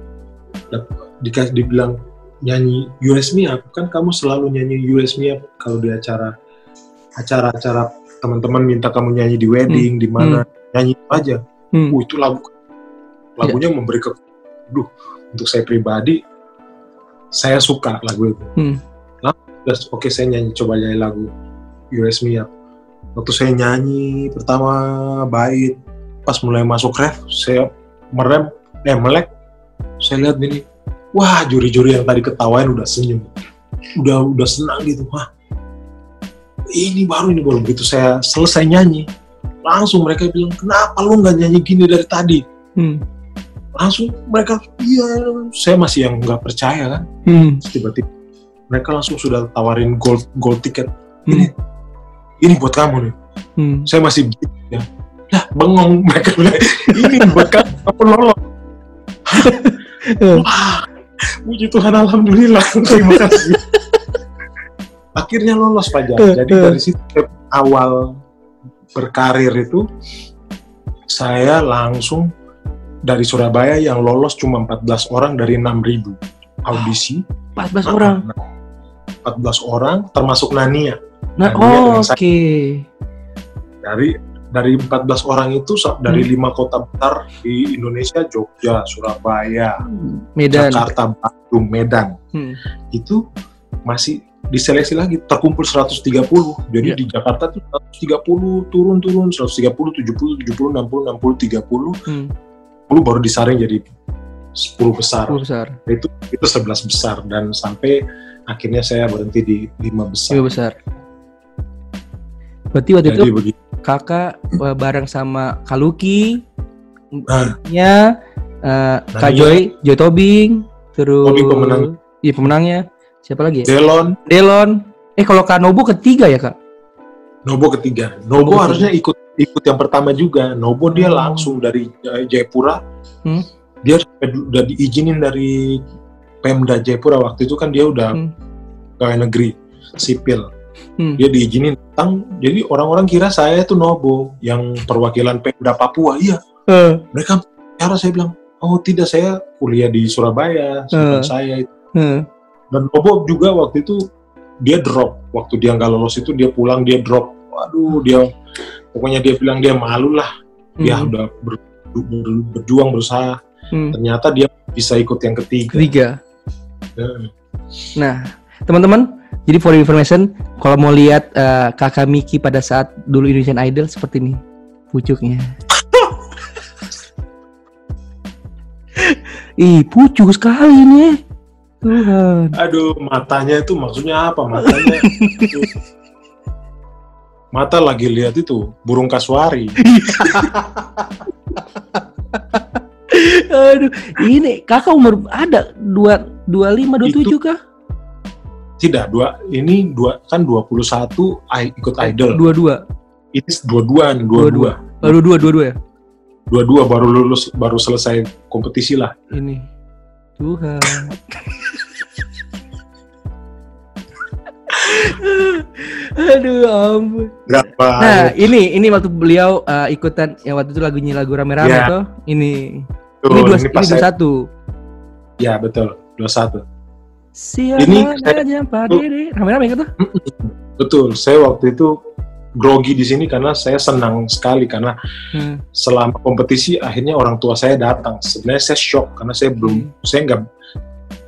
dikasih dibilang nyanyi US Me Up kan kamu selalu nyanyi US Me Up kalau di acara acara-acara teman-teman minta kamu nyanyi di wedding di mana. Nyanyi itu aja. Hmm. Uh, itu lagu. Lagunya memberi ke duh untuk saya pribadi saya suka lagu itu. Hmm. Terus, oke saya nyanyi coba nyanyi lagu US Me Up waktu saya nyanyi pertama bait pas mulai masuk ref saya merem eh melek. Saya lihat gini wah juri-juri yang tadi ketawain udah senyum. Udah udah senang gitu. Wah ini baru ini baru begitu saya selesai nyanyi. Langsung mereka bilang kenapa lu nggak nyanyi gini dari tadi? Hmm. langsung mereka iya saya masih yang nggak percaya kan. Hmm. Tiba-tiba mereka langsung sudah tawarin gold gold ticket. Hmm. ini ini buat kamu nih. Hmm. saya masih ya. Ya bengong. Mereka bilang ini buat kamu kamu lolos. Wah puji Tuhan alhamdulillah terima kasih akhirnya lolos Fajar jadi dari situ awal berkarir itu saya langsung dari Surabaya yang lolos cuma 14 orang dari 6.000 audisi 14 orang. 14 orang termasuk Nania Nah, Nah, dia oh, oke. saya. dari dari 14 orang itu dari Hmm. lima kota besar di Indonesia Jogja, Surabaya, Medan. Jakarta, Bandung, Medan Hmm. itu masih diseleksi lagi terkumpul 130 jadi Iya. di Jakarta tuh 130 turun turun 130 70 70 60 60 30 Hmm. 10 baru disaring jadi 10 besar 10 besar. itu itu 11 besar dan sampai akhirnya saya berhenti di 5 besar 5 besar. Berarti waktu jadi itu begitu kakak eh, bareng sama Kaluki, Nah. nya eh, Kak Nania. Joy, Joy Tobing, terus Tobing pemenang. Iya pemenangnya. Siapa lagi ya? Delon Delon. Eh kalau Kak Nobu ketiga ya kak? Nobo ketiga Nobo Nobo harusnya ikut ikut yang pertama juga Nobo dia Oh. langsung dari eh, Jayapura Hmm. dia udah diizinin dari Pemda Jayapura waktu itu kan dia udah Hmm. pegawai negeri sipil Hmm. dia diizinin tang jadi orang-orang kira saya itu Nobo yang perwakilan Pemda Papua. Iya. Eh, mereka cara saya bilang oh tidak saya kuliah di Surabaya sedangkan saya itu. Eh. dan Bobo juga waktu itu dia drop. Waktu dia nggak lolos itu dia pulang dia drop. Waduh dia pokoknya dia bilang dia malu lah. Dia Hmm. udah ber- ber- berjuang berusaha. Hmm. ternyata dia bisa ikut yang ketiga. Ketiga. Nah, teman-teman, jadi for information, kalau mau lihat eh, kakak Miki pada saat dulu Indonesian Idol seperti ini pucuknya. Ih, pucuk sekali nih. Tuhan. Aduh, matanya itu maksudnya apa? Matanya mata lagi lihat itu burung kasuari. Aduh, ini kakak umur ada dua dua lima dua tujuh kah? Tidak, dua ini dua kan 21 I, ikut idol. Dua dua. Ini dua-duaan, dua-dua. Baru dua dua dua ya. Dua-dua baru lulus, baru selesai kompetisi lah. Ini Tuhan. Aduh, ampun. Berapa? Nah, ini ini waktu beliau uh, ikutan yang waktu itu lagunya lagu rame-rame Ya. tuh. Ini Tuh, ini dua ini ini dua satu. Ya betul, 21. Siapa Ini saya- Pak Dede? Rame-rame gitu. Betul, saya waktu itu grogi di sini karena saya senang sekali karena Hmm. selama kompetisi akhirnya orang tua saya datang. Sebenarnya saya shock karena saya belum, saya nggak,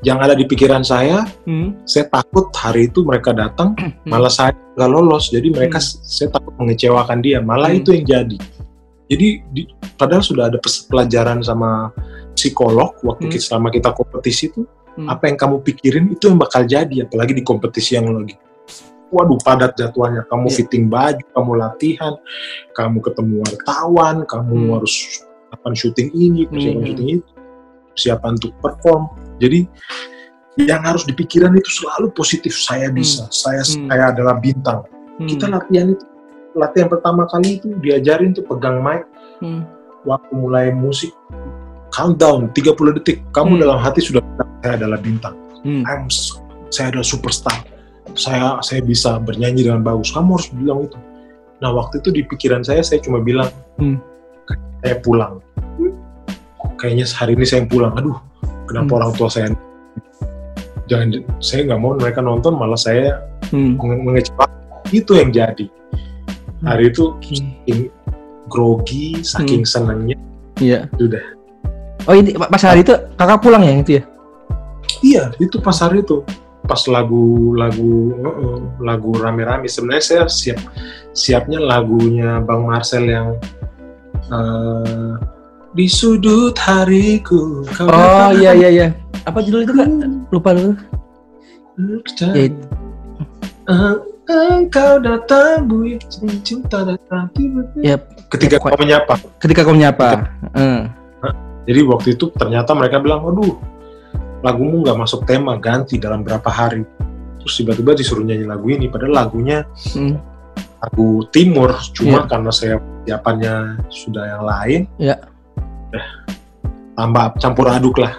yang ada di pikiran saya, Hmm. saya takut hari itu mereka datang, malah saya nggak lolos. Jadi mereka, saya takut mengecewakan dia. Malah Hmm. itu yang jadi. Jadi di- padahal sudah ada pelajaran sama psikolog waktu Hmm. kita, selama kita kompetisi itu Hmm. apa yang kamu pikirin itu yang bakal jadi apalagi di kompetisi yang lagi waduh padat jadwalnya kamu Iya. fitting baju kamu latihan kamu ketemu wartawan kamu Hmm. harus persiapan syuting ini persiapan Hmm. syuting itu persiapan untuk perform jadi yang harus dipikiran itu selalu positif saya bisa saya Hmm. saya adalah bintang Hmm. kita latihan itu latihan pertama kali itu diajarin tuh pegang mic Hmm. waktu mulai musik countdown 30 detik kamu Hmm. dalam hati sudah saya adalah bintang Hmm. I'm saya adalah superstar saya saya bisa bernyanyi dengan bagus kamu harus bilang itu nah waktu itu di pikiran saya saya cuma bilang Hmm. saya pulang kayaknya hari ini saya pulang aduh kenapa Hmm. orang tua saya jangan saya nggak mau mereka nonton malah saya Hmm. menge- mengecewakan itu yang jadi hari itu Oke. saking grogi saking senangnya Iya. Udah. Oh ini pas hari itu kakak pulang ya itu ya? Iya, itu pas hari itu. Pas lagu lagu lagu rame-rame. Sebenarnya saya siap siapnya lagunya Bang Marcel yang eh, di sudut hariku. kau Oh datang iya iya iya. Apa judul itu kak? Lupa lu. Ya, eh, engkau datang buih cinta datang tiba-tiba. ya Ketika kau menyapa. ketika kau menyapa. Eh. Jadi waktu itu ternyata mereka bilang, aduh, lagumu nggak masuk tema, ganti dalam berapa hari. Terus tiba-tiba disuruh nyanyi lagu ini, padahal lagunya Hmm. lagu timur, cuma Iya. karena saya persiapannya sudah yang lain, Iya. eh, tambah campur aduk lah.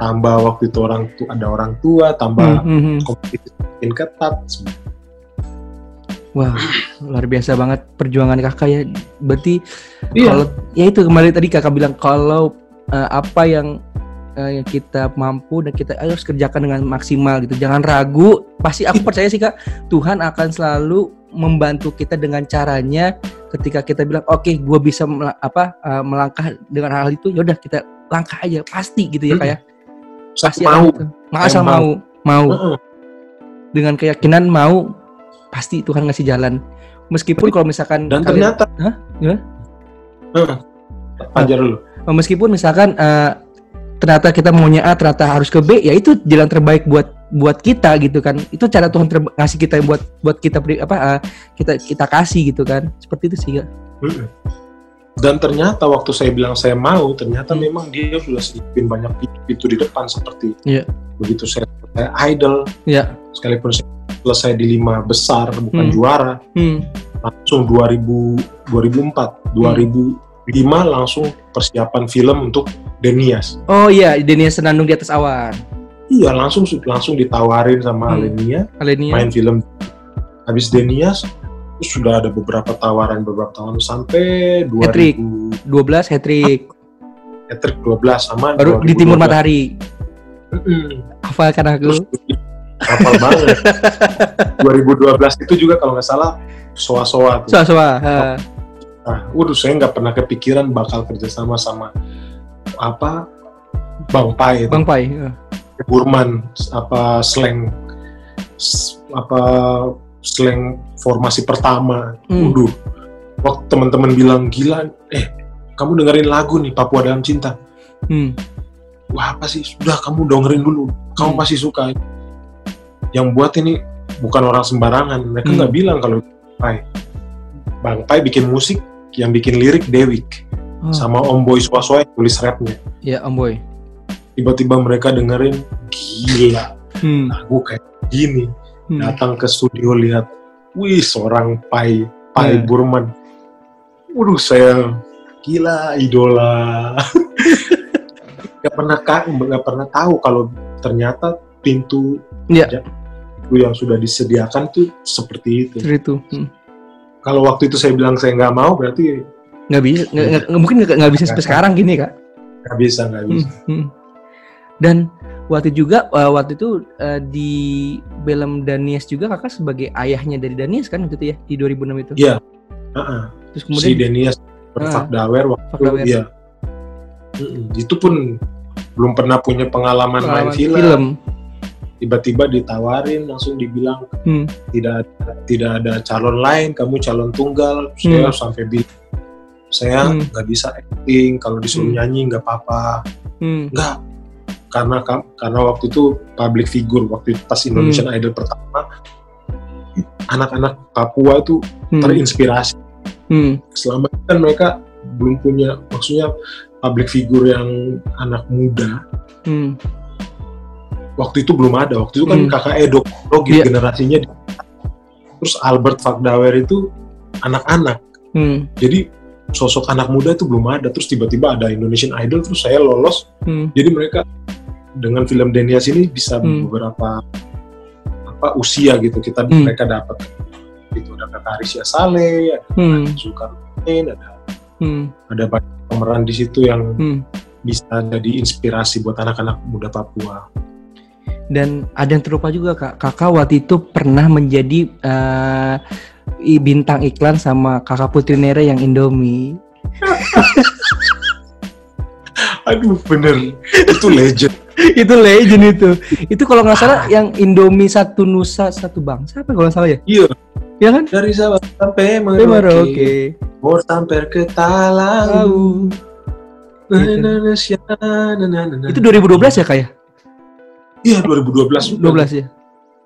Tambah waktu itu orang tu ada orang tua, tambah Hmm, hmm, kompetisi makin ketat. Wah, luar biasa banget perjuangan kakak ya. Berarti Iya. kalau ya itu kemarin tadi kakak bilang kalau eh, apa yang eh, yang kita mampu dan kita harus kerjakan dengan maksimal gitu. Jangan ragu. Pasti aku percaya sih kak, Tuhan akan selalu membantu kita dengan caranya ketika kita bilang oke gue bisa apa eh, melangkah dengan hal itu ya udah kita langkah aja pasti gitu ya kak ya pasti mau. gitu. Saya mau mau Heeh. dengan keyakinan mau pasti Tuhan ngasih jalan meskipun kalau misalkan Dan kalian- ternyata, Hah? Gimana? Heeh. Panjar dulu. Oh, meskipun misalkan eh, ternyata kita maunya A ternyata harus ke B ya itu jalan terbaik buat buat kita gitu kan itu cara Tuhan ter- ngasih kita buat buat kita apa eh, kita kita kasih gitu kan seperti itu sih ya. Dan ternyata waktu saya bilang saya mau, ternyata Hmm. memang dia sudah siapin banyak pintu di depan seperti Iya. begitu saya, saya idol, Iya. sekalipun saya selesai di lima besar bukan Hmm. juara, hmm. langsung 2000 2004, 2005 langsung persiapan film untuk Denias. oh iya Denia Senandung di atas awan Iya langsung langsung ditawarin sama Hmm. Alenia Alenia main film. Habis Denias terus sudah ada beberapa tawaran beberapa tawaran sampai 2000 Hat-trick. 12 hat trick hat-trick 12 sama baru di timur 2012. matahari hafal kan aku hafal banget. 2012 itu juga kalau nggak salah soa-soa tuh. soa Nah, waduh saya nggak pernah kepikiran bakal kerjasama sama apa Bang Pai, itu. Bang Pai eh. Burman, apa slang apa slang formasi pertama. Hmm. Waduh, waktu teman-teman bilang gila, eh kamu dengerin lagu nih Papua dalam cinta. hmm. wah apa sih sudah kamu dengerin dulu kamu Hmm. pasti suka yang buat ini bukan orang sembarangan mereka Hmm. nggak bilang kalau Pai Bang Pai bikin musik yang bikin lirik Dewik Oh, sama Om Boy Swaswa yang tulis rapnya ya Om Boy. tiba-tiba mereka dengerin gila Hmm. lagu kayak gini Hmm. datang ke studio lihat wih seorang Pai Pai Hmm. Burman waduh saya gila idola nggak pernah ka- nggak pernah tahu kalau ternyata pintu Iya. itu yang sudah disediakan tuh seperti itu Seperti itu. Hmm. Kalau waktu itu saya bilang saya nggak mau berarti Nggak bisa, nggak, nggak- mungkin nggak, nggak bisa sampai sekarang gini kak. nggak bisa nggak bisa Hmm, hmm. Dan waktu juga uh, waktu itu uh, di film Danies juga kakak sebagai ayahnya dari Danies kan waktu itu ya di 2006 itu. Iya. Heeh. Terus si kemudian Denias Ah. berfakdawer waktu Fak Dawer. iya Mm-mm. itu pun belum pernah punya pengalaman, main pengalaman film. Tiba-tiba ditawarin langsung dibilang Hmm. tidak ada, tidak ada calon lain kamu calon tunggal saya sampai bilang saya Hmm. nggak bisa acting kalau disuruh Hmm. nyanyi nggak apa-apa Hmm. nggak karena karena waktu itu public figure waktu itu pas Indonesian Idol pertama anak-anak Papua itu Hmm. terinspirasi Hmm. selama ini kan mereka belum punya maksudnya public figure yang anak muda Hmm. Waktu itu belum ada waktu itu kan Hmm. kakak Edo Logi Iya. generasinya terus Albert Fakdawer itu anak-anak Hmm. jadi sosok anak muda itu belum ada terus tiba-tiba ada Indonesian Idol terus saya lolos Hmm. jadi mereka dengan film Denias ini bisa Hmm. beberapa apa usia gitu kita Hmm. mereka dapat itu ada kakak Arisya Saleh ada Hmm. Zulkarnain ada Hmm. ada banyak pemeran di situ yang Hmm. bisa jadi inspirasi buat anak-anak muda Papua Dan ada yang terlupa juga kak. Kakak waktu itu pernah menjadi i- bintang iklan sama kakak Putri Nere yang Indomie. aduh bener itu legend itu legend itu. Itu kalau nggak salah yang Indomie satu nusa satu bangsa apa kalau nggak salah ya? iya Ya kan? dari Sabah sampai Oke. Merauke mau sampai ke Talau na. Itu 2012 ya kak ya? Iya 2012 12 ya.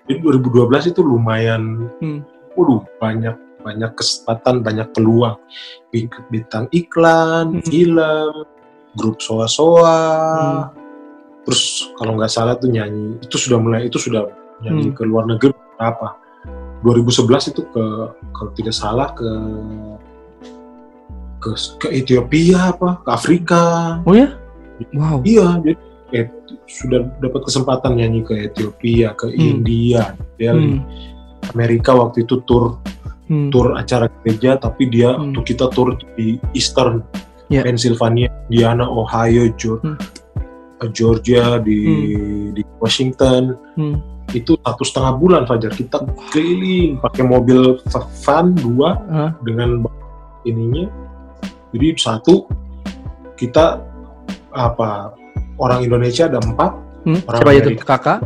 Jadi 2012 itu lumayan, Hmm. waduh banyak banyak kesempatan, banyak peluang. Bin- Bintang iklan, Hmm. film, grup soa-soa, Hmm. terus kalau nggak salah tuh nyanyi, itu sudah mulai itu sudah nyanyi Hmm. ke luar negeri berapa? 2011 itu ke kalau tidak salah ke ke, ke Ethiopia apa ke Afrika Oh ya? Wow. iya jadi eh, sudah dapat kesempatan nyanyi ke Ethiopia ke Hmm. India Delhi Hmm. Amerika waktu itu tur Hmm. tur acara gereja tapi dia Hmm. untuk kita tur di Eastern Ya. Pennsylvania, Indiana, Ohio, Geor- Hmm. Georgia, di di Washington Hmm. itu satu setengah bulan Fajar kita keliling pakai mobil va- van dua Ah. dengan ininya jadi satu kita apa orang Indonesia ada empat Hmm. Orang Siapa itu kakak?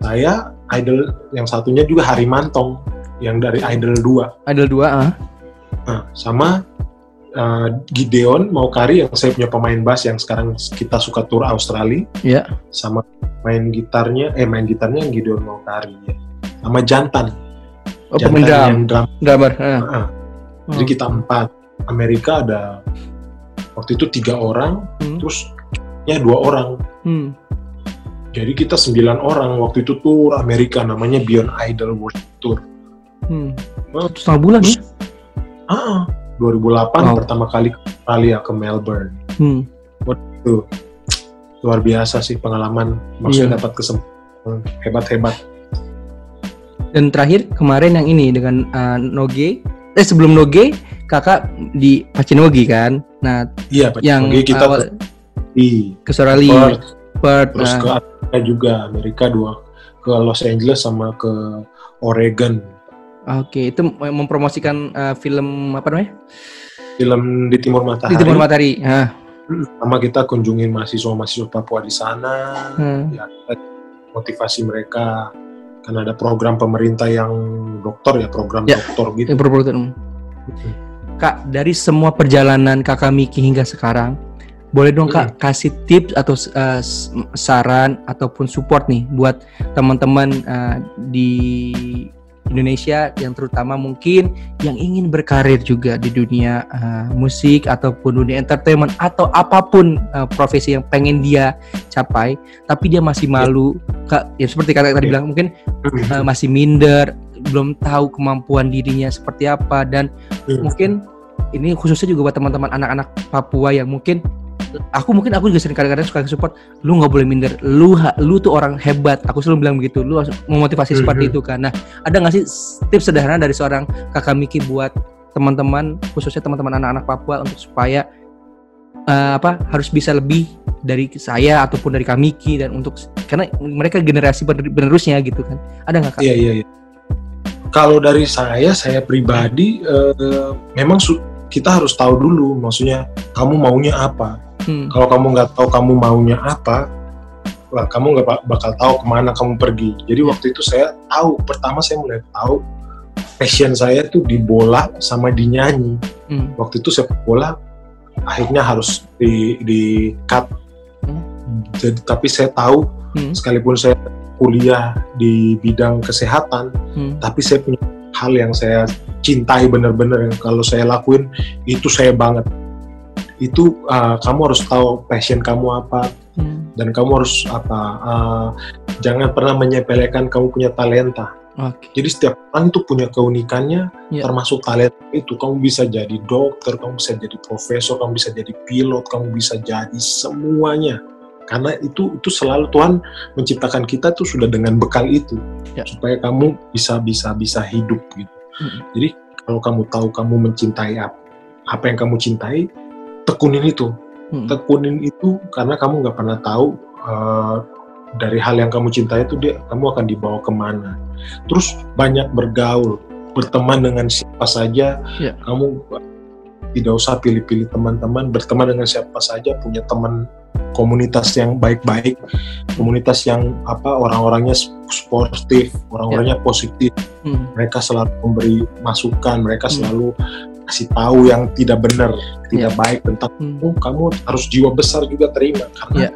saya idol yang satunya juga Harimantong yang dari Idol 2 Ada dua. Ah. Nah, sama uh, Gideon Maukari yang saya punya pemain bass yang sekarang kita suka tur Australia. Iya. Sama main gitarnya, eh main gitarnya yang Gideon Maukari ya. Sama Jantan. Oh, Jantan pemendam. yang drum. Drummer. Ah. Heeh. Jadi kita empat. Amerika ada waktu itu tiga orang, Hmm. terus ya dua orang. Hmm. Jadi kita sembilan orang waktu itu tur Amerika namanya Beyond Idol World Tour. Hmm. Satu setengah bulan ya? Ah, 2008 Wow. pertama kali ke Australia ke Melbourne. Hmm. Tuh, luar biasa sih pengalaman. Maksudnya Iya. dapat kesempatan hebat-hebat. Dan terakhir kemarin yang ini dengan uh, Noge. Eh sebelum Noge, kakak di Pacinogi kan. Nah, Iya, Pak. yang kita awal- di ke Australia, Perth, Perth, terus nah, ke Amerika juga, Amerika dua, ke Los Angeles sama ke Oregon. Oke, itu mempromosikan uh, film apa namanya? Film di Timur Matahari. Di Timur Matahari. Ah, Sama kita kunjungin mahasiswa-mahasiswa Papua di sana. hmm. Ya, motivasi mereka. Karena ada program pemerintah yang dokter ya, program Ya. dokter gitu. Perpulutan. Kak, dari semua perjalanan kakak Miki hingga sekarang, boleh dong kak kasih tips atau uh, saran ataupun support nih buat teman-teman uh, di Indonesia yang terutama mungkin yang ingin berkarir juga di dunia uh, musik ataupun dunia entertainment atau apa pun uh, profesi yang pengen dia capai tapi dia masih malu kak. Ya seperti kata tadi bilang mungkin uh, masih minder belum tahu kemampuan dirinya seperti apa dan mungkin ini khususnya juga buat teman-teman anak-anak Papua yang mungkin aku mungkin aku juga sering kadang-kadang suka support lu nggak boleh minder lu lu tuh orang hebat aku selalu bilang begitu lu harus memotivasi mm -hmm. seperti itu kan nah ada nggak sih tips sederhana dari seorang kakak Miki buat teman-teman khususnya teman-teman anak-anak Papua untuk supaya uh, apa harus bisa lebih dari saya ataupun dari Kamiki dan untuk karena mereka generasi penerusnya gitu kan ada nggak kak? Iya iya. iya. Kalau dari saya saya pribadi uh, memang kita harus tahu dulu maksudnya kamu maunya apa Hmm. Kalau kamu nggak tahu kamu maunya apa, lah kamu nggak bakal tahu ke mana kamu pergi. Jadi waktu itu saya tahu, pertama saya mulai tahu passion saya tuh di bola sama di nyanyi. Hmm. Waktu itu saya bola, akhirnya harus di di cut. Hmm. Jadi tapi saya tahu, hmm. sekalipun saya kuliah di bidang kesehatan, hmm. tapi saya punya hal yang saya cintai benar-benar kalau saya lakuin itu saya banget itu uh, kamu harus tahu passion kamu apa hmm. dan kamu harus apa uh, jangan pernah menyepelekan kamu punya talenta okay. jadi setiap orang itu punya keunikannya yeah. termasuk talenta itu kamu bisa jadi dokter kamu bisa jadi profesor kamu bisa jadi pilot kamu bisa jadi semuanya karena itu itu selalu Tuhan menciptakan kita tuh sudah dengan bekal itu yeah. supaya kamu bisa bisa bisa hidup gitu hmm. jadi kalau kamu tahu kamu mencintai apa, apa yang kamu cintai tekunin itu hmm. tekunin itu karena kamu nggak pernah tahu uh, dari hal yang kamu cintai itu dia kamu akan dibawa ke mana terus banyak bergaul berteman dengan siapa saja yeah. kamu tidak usah pilih-pilih teman-teman berteman dengan siapa saja punya teman komunitas yang baik-baik komunitas yang apa orang-orangnya sportif orang-orangnya yeah. positif hmm. mereka selalu memberi masukan mereka hmm. selalu kasih tahu yang tidak benar, tidak yeah. baik tentang hmm. oh, kamu harus jiwa besar juga terima karena yeah.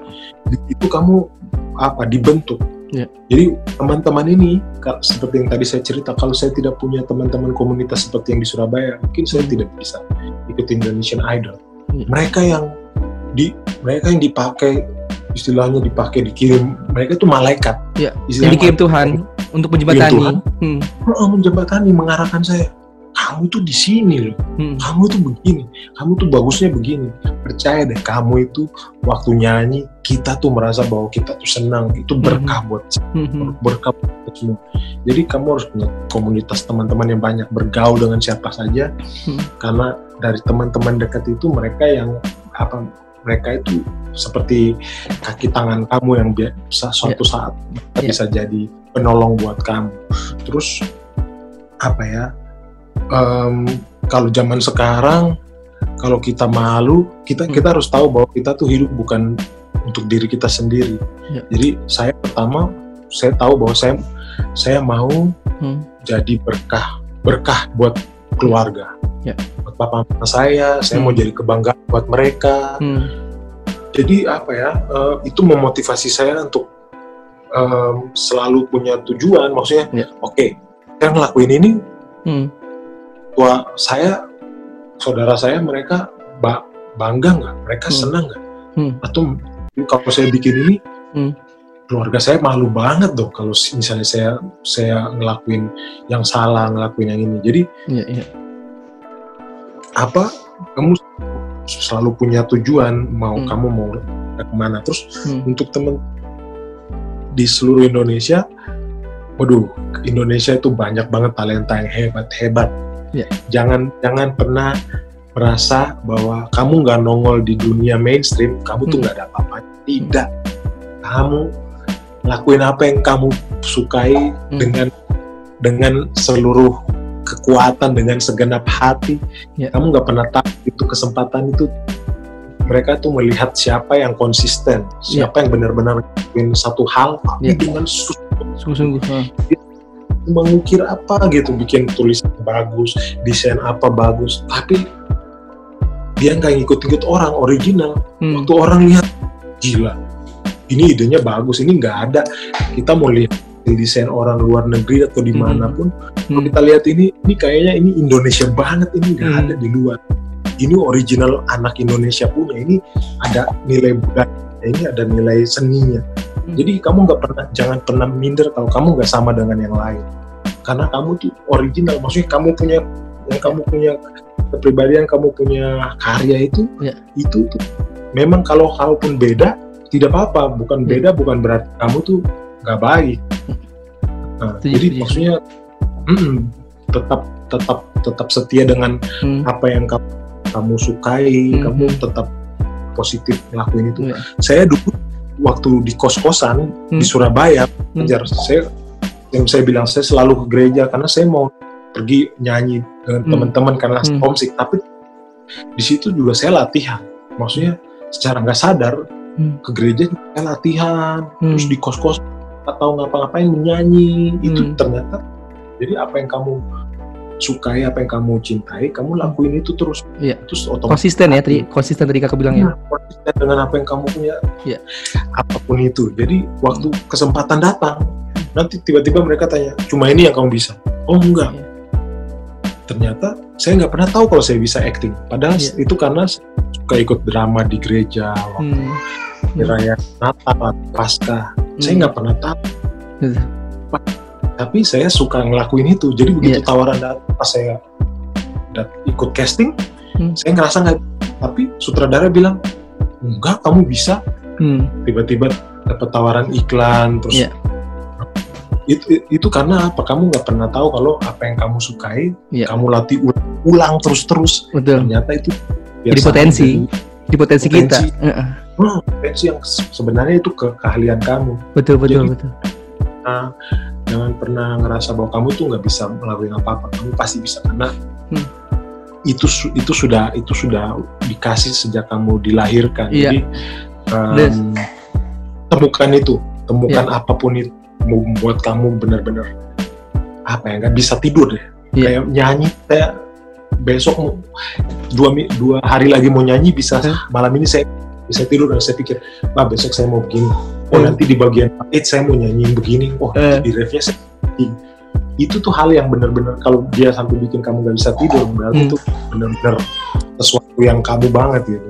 itu kamu apa dibentuk. Yeah. Jadi teman-teman ini seperti yang tadi saya cerita, kalau saya tidak punya teman-teman komunitas seperti yang di Surabaya, mungkin saya hmm. tidak bisa ikut Indonesian Idol. Yeah. Mereka yang di mereka yang dipakai istilahnya dipakai dikirim mereka itu malaikat. Yeah. Yang dikirim Tuhan untuk menjembatani. Tuhan, hmm. Oh, menjembatani mengarahkan saya kamu tuh di sini loh, hmm. kamu tuh begini, kamu tuh bagusnya begini. Percaya deh, kamu itu waktu nyanyi kita tuh merasa bahwa kita tuh senang, itu hmm. berkah buat hmm. berkah buat semua. Jadi kamu harus punya komunitas teman-teman yang banyak bergaul dengan siapa saja, hmm. karena dari teman-teman dekat itu mereka yang apa mereka itu seperti kaki tangan kamu yang bisa suatu yeah. saat yeah. bisa jadi penolong buat kamu. Terus apa ya? Um, kalau zaman sekarang kalau kita malu kita hmm. kita harus tahu bahwa kita tuh hidup bukan untuk diri kita sendiri ya. jadi saya pertama saya tahu bahwa saya saya mau hmm. jadi berkah berkah buat keluarga ya. buat papa mama saya saya hmm. mau jadi kebanggaan buat mereka hmm. jadi apa ya uh, itu memotivasi saya untuk um, selalu punya tujuan maksudnya ya. oke okay, saya ngelakuin ini hmm tua saya saudara saya mereka ba bangga nggak mereka hmm. senang nggak hmm. atau kalau saya bikin ini hmm. keluarga saya malu banget dong kalau misalnya saya saya ngelakuin yang salah ngelakuin yang ini jadi yeah, yeah. apa kamu selalu punya tujuan mau hmm. kamu mau ke mana terus hmm. untuk temen di seluruh Indonesia waduh Indonesia itu banyak banget talenta yang hebat hebat Yeah. Jangan jangan pernah merasa bahwa kamu nggak nongol di dunia mainstream, kamu tuh hmm. nggak hmm. ada apa-apa. Tidak. Kamu lakuin apa yang kamu sukai hmm. dengan dengan seluruh kekuatan dengan segenap hati. Yeah. Kamu nggak pernah tahu itu kesempatan itu mereka tuh melihat siapa yang konsisten, siapa yeah. yang benar-benar lakuin satu hal tapi yeah. dengan sungguh-sungguh mengukir apa gitu bikin tulisan bagus desain apa bagus tapi dia nggak ngikut-ngikut orang original Hmm. waktu orang lihat gila ini idenya bagus ini nggak ada kita mau lihat desain orang luar negeri atau Hmm. di mana pun kalau Hmm. kita lihat ini ini kayaknya ini Indonesia banget ini nggak Hmm. ada di luar ini original anak Indonesia punya ini ada nilai budaya ini ada nilai seninya Hmm. Jadi kamu nggak pernah jangan pernah minder kalau kamu nggak sama dengan yang lain karena kamu tuh original maksudnya kamu punya yang kamu punya kepribadian kamu punya karya itu Ya. itu tuh memang kalau kalaupun beda tidak apa-apa bukan Ya. beda bukan berarti kamu tuh nggak baik nah, Setuju, jadi setuju. maksudnya mm, tetap tetap tetap setia dengan Hmm. apa yang kamu kamu sukai Mhm. kamu tetap positif ngelakuin itu Iya. saya dulu waktu di kos-kosan Hmm. di Surabaya Hmm. belajar saya yang saya bilang saya selalu ke gereja karena saya mau pergi nyanyi dengan Hmm. teman-teman karena Hmm. homesick tapi di situ juga saya latihan maksudnya secara nggak sadar Hmm. ke gereja saya latihan Hmm. terus di kos-kos atau ngapa-ngapain menyanyi itu Hmm. ternyata jadi apa yang kamu sukai apa yang kamu cintai kamu lakuin itu terus Iya. terus otomatis konsisten ya tadi konsisten tadi kakak bilang ya Iya, konsisten dengan apa yang kamu punya Iya. apa pun itu jadi waktu kesempatan datang nanti tiba-tiba mereka tanya cuma ini yang kamu bisa oh enggak Iya. ternyata saya nggak pernah tahu kalau saya bisa acting padahal Iya. itu karena saya suka ikut drama di gereja waktu Hmm. di raya Natal Pasca saya Hmm. nggak pernah tahu Gitu. Tapi saya suka ngelakuin itu jadi begitu Iya. tawaran datang pas saya dat- ikut casting Hmm. saya ngerasa nggak tapi sutradara bilang enggak kamu bisa Hmm. tiba-tiba dapat tawaran iklan terus Iya. itu itu karena apa kamu nggak pernah tahu kalau apa yang kamu sukai Iya. kamu latih ulang, ulang terus-terus betul ternyata itu Jadi potensi. di potensi, Potensi. kita potensi yang se- sebenarnya itu ke keahlian kamu betul betul Jadi- betul Nah, jangan pernah ngerasa bahwa kamu tuh nggak bisa melakukan apa-apa kamu pasti bisa karena Hmm. itu itu sudah itu sudah dikasih sejak kamu dilahirkan Iya. jadi Des. temukan itu temukan Iya. apa pun itu membuat kamu benar-benar apa ya nggak bisa tidur deh Iya. kayak nyanyi saya besok mau dua dua hari lagi mau nyanyi bisa Hah? malam ini saya bisa tidur dan saya pikir wah besok saya mau begini oh Hmm. nanti di bagian it saya mau nyanyiin begini oh Eh. di refnya saya begini. itu tuh hal yang benar-benar kalau dia sampai bikin kamu nggak bisa tidur berarti Hmm. itu benar-benar sesuatu yang kamu banget gitu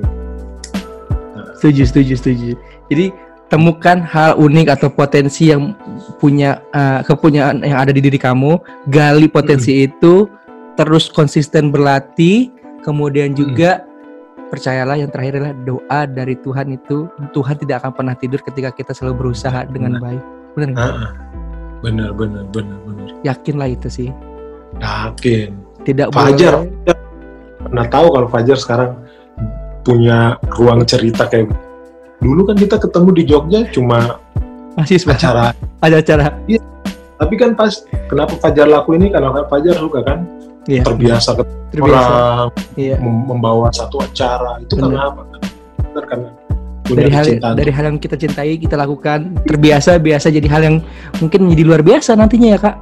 setuju setuju setuju jadi temukan hal unik atau potensi yang punya uh, kepunyaan yang ada di diri kamu gali potensi itu terus konsisten berlatih kemudian juga percayalah yang terakhir adalah doa dari Tuhan itu Tuhan tidak akan pernah tidur ketika kita selalu berusaha dengan baik. Benar nggak? Ah, benar benar benar benar. Yakinlah itu sih. Yakin. Tidak Fajar. boleh. Pernah tahu kalau Fajar sekarang punya ruang cerita kayak gitu? dulu kan kita ketemu di Jogja cuma masih acara. Ada acara. Tapi kan pas kenapa Fajar laku ini? Karena Fajar suka kan Iya, terbiasa ke terbiasa. orang iya. mem- membawa satu acara itu Benar. karena apa? Benar, karena dari hal dari hal yang kita cintai kita lakukan terbiasa biasa jadi hal yang mungkin menjadi luar biasa nantinya ya kak.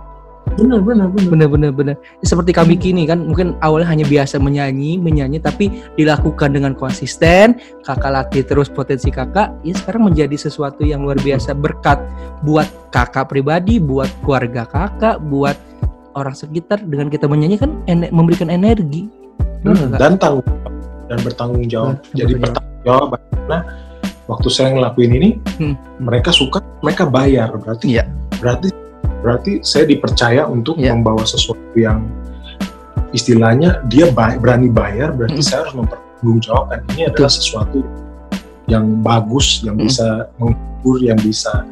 Benar benar benar. Bener bener bener seperti kami kini kan mungkin awalnya hanya biasa menyanyi menyanyi tapi dilakukan dengan konsisten kakak latih terus potensi kakak ya sekarang menjadi sesuatu yang luar biasa berkat buat kakak pribadi buat keluarga kakak buat orang sekitar dengan kita menyanyi kan ene- memberikan energi Kak? dan tanggung dan bertanggung jawab Nah, jadi bertanggung jawab karena waktu saya ngelakuin ini Hmm. mereka suka mereka bayar berarti Iya. berarti berarti saya dipercaya untuk Iya. membawa sesuatu yang istilahnya dia bay- berani bayar berarti Hmm. saya harus mempertanggungjawabkan ini adalah sesuatu yang bagus yang Hmm. bisa menghibur yang bisa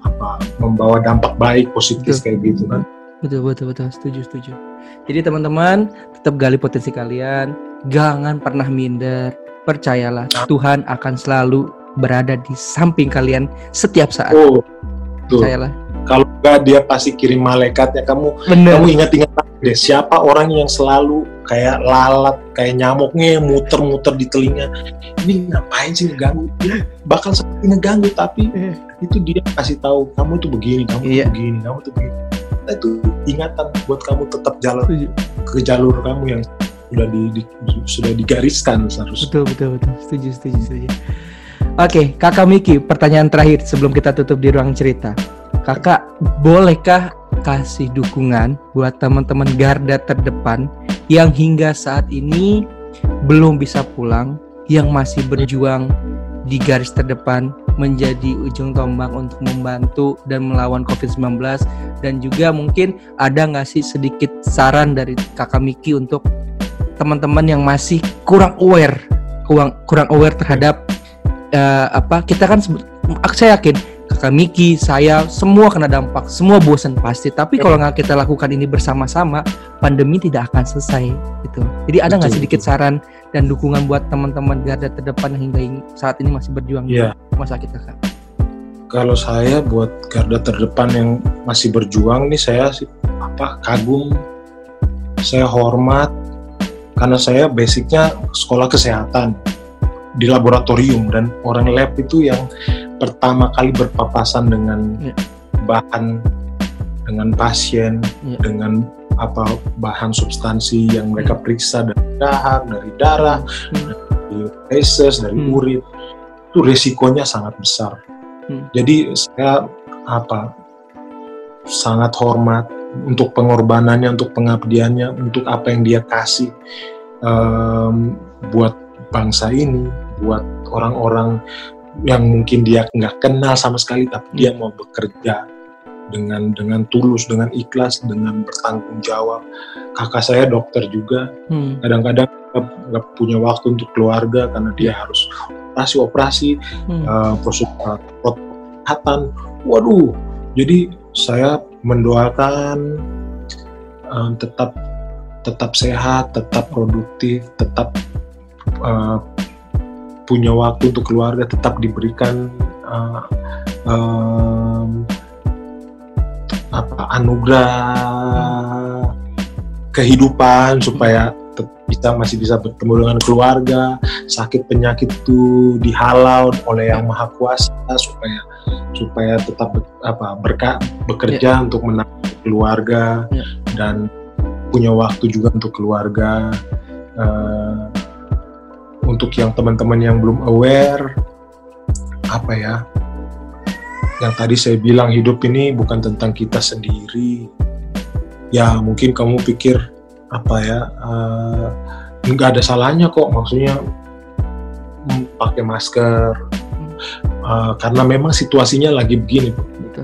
apa membawa dampak baik positif Betul. kayak gitu kan betul betul betul. Setuju setuju. Jadi teman-teman tetap gali potensi kalian. Jangan pernah minder. Percayalah Tuhan akan selalu berada di samping kalian setiap saat. Oh tuh percayalah. Kalau enggak dia pasti kirim malaikatnya kamu bener. kamu ingat-ingat deh siapa orang yang selalu kayak lalat kayak nyamuknya muter-muter di telinga. Ini ngapain sih ngeganggu? Dia bakal seperti ngeganggu tapi Eh. itu dia kasih tahu kamu tuh begini kamu Iya. tuh begini kamu tuh begini itu ingatan buat kamu tetap jalan ke jalur kamu yang sudah di, di sudah digariskan seharusnya. Betul betul betul. Setuju setuju setuju. Oke, Kakak Miki, pertanyaan terakhir sebelum kita tutup di ruang cerita. Kakak, bolehkah kasih dukungan buat teman-teman garda terdepan yang hingga saat ini belum bisa pulang, yang masih berjuang di garis terdepan menjadi ujung tombak untuk membantu dan melawan COVID-19 dan juga mungkin ada nggak sih sedikit saran dari kakak Miki untuk teman-teman yang masih kurang aware kurang aware terhadap uh, apa kita kan saya yakin kakak Miki, saya semua kena dampak, semua bosan pasti. Tapi kalau nggak kita lakukan ini bersama-sama, pandemi tidak akan selesai gitu. Jadi ada nggak sedikit saran dan dukungan buat teman-teman garda terdepan hingga saat ini masih berjuang yeah. di masa kita kak? Kalau saya buat garda terdepan yang masih berjuang nih saya apa kagum, saya hormat karena saya basicnya sekolah kesehatan di laboratorium dan orang lab itu yang pertama kali berpapasan dengan ya. bahan dengan pasien ya. dengan apa bahan substansi yang mereka hmm. periksa dari dahak, dari darah, hmm. dari feses, dari hmm. urin itu resikonya sangat besar. Hmm. Jadi saya apa sangat hormat untuk pengorbanannya, untuk pengabdiannya, untuk apa yang dia kasih um, buat bangsa ini buat orang-orang yang mungkin dia nggak kenal sama sekali tapi dia mau bekerja dengan dengan tulus dengan ikhlas dengan bertanggung jawab kakak saya dokter juga hmm. kadang-kadang nggak punya waktu untuk keluarga karena dia harus operasi operasi hmm. uh, prosedur kesehatan waduh jadi saya mendoakan um, tetap tetap sehat tetap produktif tetap uh, punya waktu untuk keluarga tetap diberikan uh, um, apa anugerah kehidupan supaya bisa masih bisa bertemu dengan keluarga sakit penyakit itu dihalau oleh yang maha kuasa supaya supaya tetap apa berka, bekerja yeah. untuk menangani keluarga yeah. dan punya waktu juga untuk keluarga uh, untuk yang teman-teman yang belum aware apa ya yang tadi saya bilang hidup ini bukan tentang kita sendiri. Ya mungkin kamu pikir apa ya uh, nggak ada salahnya kok maksudnya hmm, pakai masker. Uh, karena memang situasinya lagi begini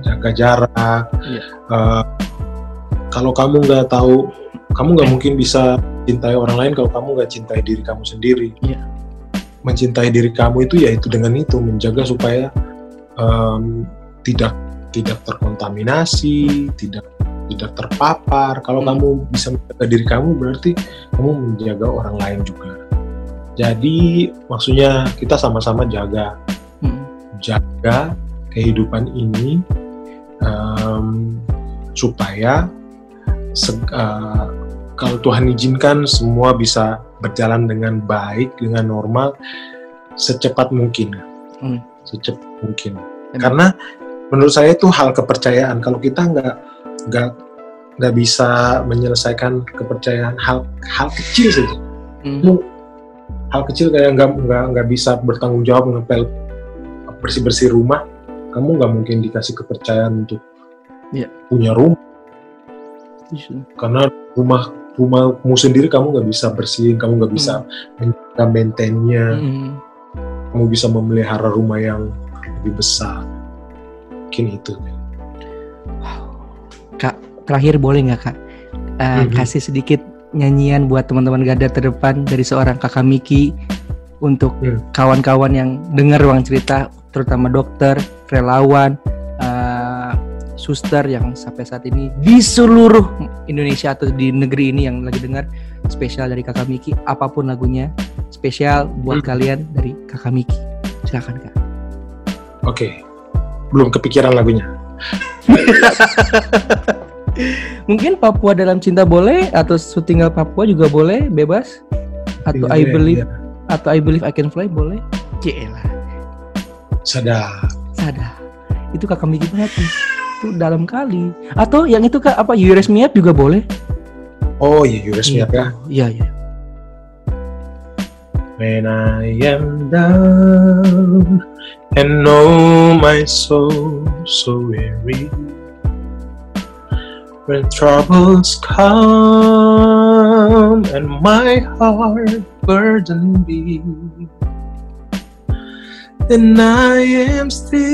jaga jarak. Ya. uh, kalau kamu nggak tahu kamu nggak mungkin bisa cintai orang lain kalau kamu nggak cintai diri kamu sendiri. Ya mencintai diri kamu itu yaitu dengan itu menjaga supaya um, tidak tidak terkontaminasi, tidak tidak terpapar. Kalau hmm. kamu bisa menjaga diri kamu berarti kamu menjaga orang lain juga. Jadi maksudnya kita sama-sama jaga hmm. jaga kehidupan ini um, supaya uh, kalau Tuhan izinkan semua bisa berjalan dengan baik dengan normal secepat mungkin hmm. secepat mungkin hmm. karena menurut saya itu hal kepercayaan kalau kita nggak nggak nggak bisa menyelesaikan kepercayaan hal hal kecil saja hmm. hal kecil kayak nggak nggak nggak bisa bertanggung jawab ngepel bersih bersih rumah kamu nggak mungkin dikasih kepercayaan untuk yeah. punya rumah karena rumah rumahmu sendiri kamu nggak bisa bersihin, kamu nggak bisa hmm. menjaga maintainnya, hmm. kamu bisa memelihara rumah yang lebih besar. Mungkin itu. Kak, terakhir boleh nggak kak uh, hmm. kasih sedikit nyanyian buat teman-teman garda terdepan dari seorang kakak Miki untuk hmm. kawan-kawan hmm. yang dengar ruang cerita, terutama dokter, relawan, suster yang sampai saat ini di seluruh Indonesia atau di negeri ini yang lagi dengar spesial dari Kakak Miki apa pun lagunya spesial buat hmm. kalian dari Kakak Miki silakan Kak. Oke. Belum kepikiran lagunya. Mungkin Papua dalam cinta boleh atau tinggal Papua juga boleh bebas atau yeah, I believe yeah. atau I believe I can fly boleh. Cielah. Sadar. Sadar. Itu Kakak Miki banget nih itu dalam kali. Atau yang itu kak apa Yuris Miap juga boleh? Oh iya Yuris Miap ya. Iya iya. When I am down and know my soul so weary. When troubles come and my heart burden be, then I am still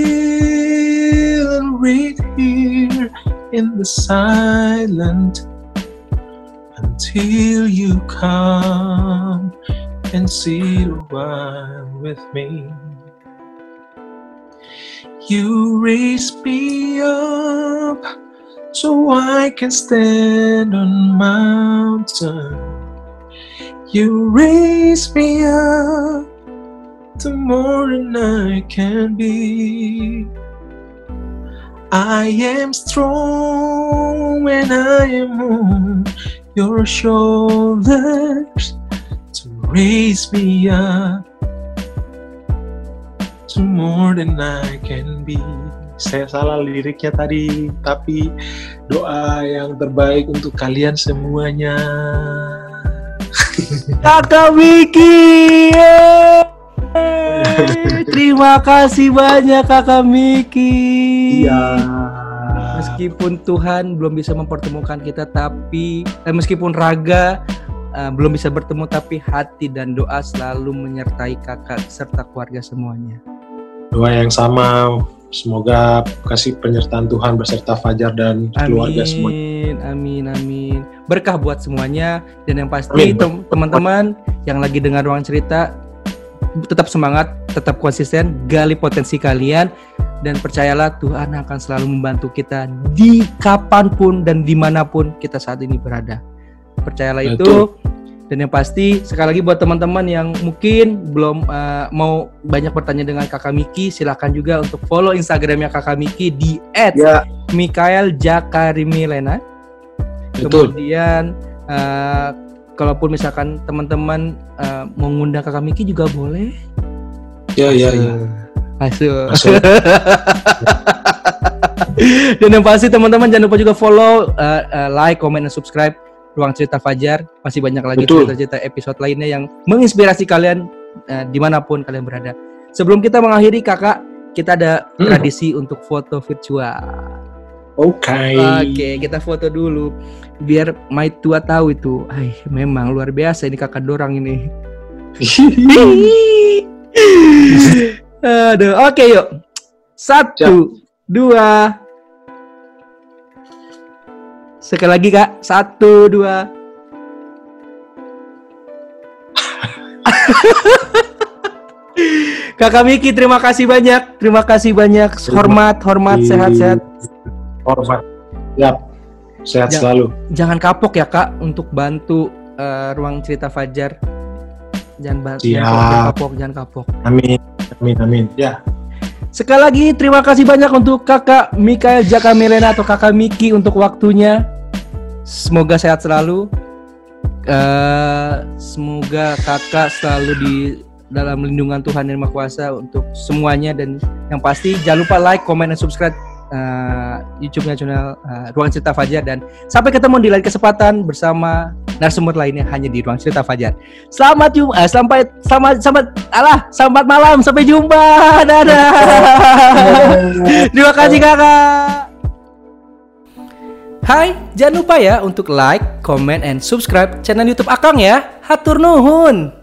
wait here in the silent until you come and a while with me. You raise me up so I can stand on mountain. You raise me up to more I can be. I am strong when I am on your shoulders to raise me up to more than I can be. Saya salah liriknya tadi, tapi doa yang terbaik untuk kalian semuanya. Kakak Miki. Terima kasih banyak Kakak Miki. Iya. Meskipun Tuhan belum bisa mempertemukan kita, tapi eh, meskipun raga uh, belum bisa bertemu, tapi hati dan doa selalu menyertai kakak serta keluarga semuanya. Doa yang sama, semoga kasih penyertaan Tuhan beserta Fajar dan keluarga semua. Amin, amin, amin. Berkah buat semuanya dan yang pasti tem- teman-teman yang lagi dengar ruang cerita tetap semangat, tetap konsisten, gali potensi kalian dan percayalah Tuhan akan selalu membantu kita di kapan pun dan di mana pun kita saat ini berada. Percayalah Betul. itu. Dan yang pasti sekali lagi buat teman-teman yang mungkin belum uh, mau banyak bertanya dengan Kakak Miki, silakan juga untuk follow Instagramnya Kakak Miki di Ya, Mikael Jakarimilena. betul. Kemudian uh, kalaupun misalkan teman-teman uh, mau ngundang Kakak Miki juga boleh. Ya, ya, ya. Masuk. Masuk. Dan yang pasti teman-teman jangan lupa juga follow, uh, uh, like, comment, dan subscribe Ruang Cerita Fajar. Masih banyak lagi cerita-cerita episode lainnya yang menginspirasi kalian uh, di mana pun kalian berada. Sebelum kita mengakhiri kakak, kita ada Hmm. tradisi untuk foto virtual. Oke. Oke, kita foto dulu biar My Tua tahu itu. Ay, memang luar biasa ini kakak dorang ini. Aduh, oke yuk. Satu, dua. Sekali lagi kak, satu, dua. Kakak Miki, terima kasih banyak. Terima kasih banyak. Hormat, hormat, sehat-sehat. Hormat. Yap. Sehat Ya. selalu. jangan kapok ya kak untuk bantu eh, ruang cerita Fajar. Jangan bantu, Siap. jangan kapok, jangan kapok. Amin. Amin, amin. Ya. Sekali lagi terima kasih banyak untuk kakak Mikael Jaka Milena atau kakak Miki untuk waktunya. Semoga sehat selalu. Eh, semoga kakak selalu di dalam lindungan Tuhan yang Maha Kuasa untuk semuanya dan yang pasti jangan lupa like, comment, dan subscribe eh, YouTube-nya channel eh, Ruang Cerita Fajar dan sampai ketemu di lain kesempatan bersama narasumber lainnya hanya di Ruang Cerita Fajar. Selamat jumpa, eh, selamat selamat selamat alah, selamat malam, sampai jumpa. Dadah. Terima kasih kakak. Hai, jangan lupa ya untuk like, comment, and subscribe channel YouTube Akang ya. Hatur nuhun.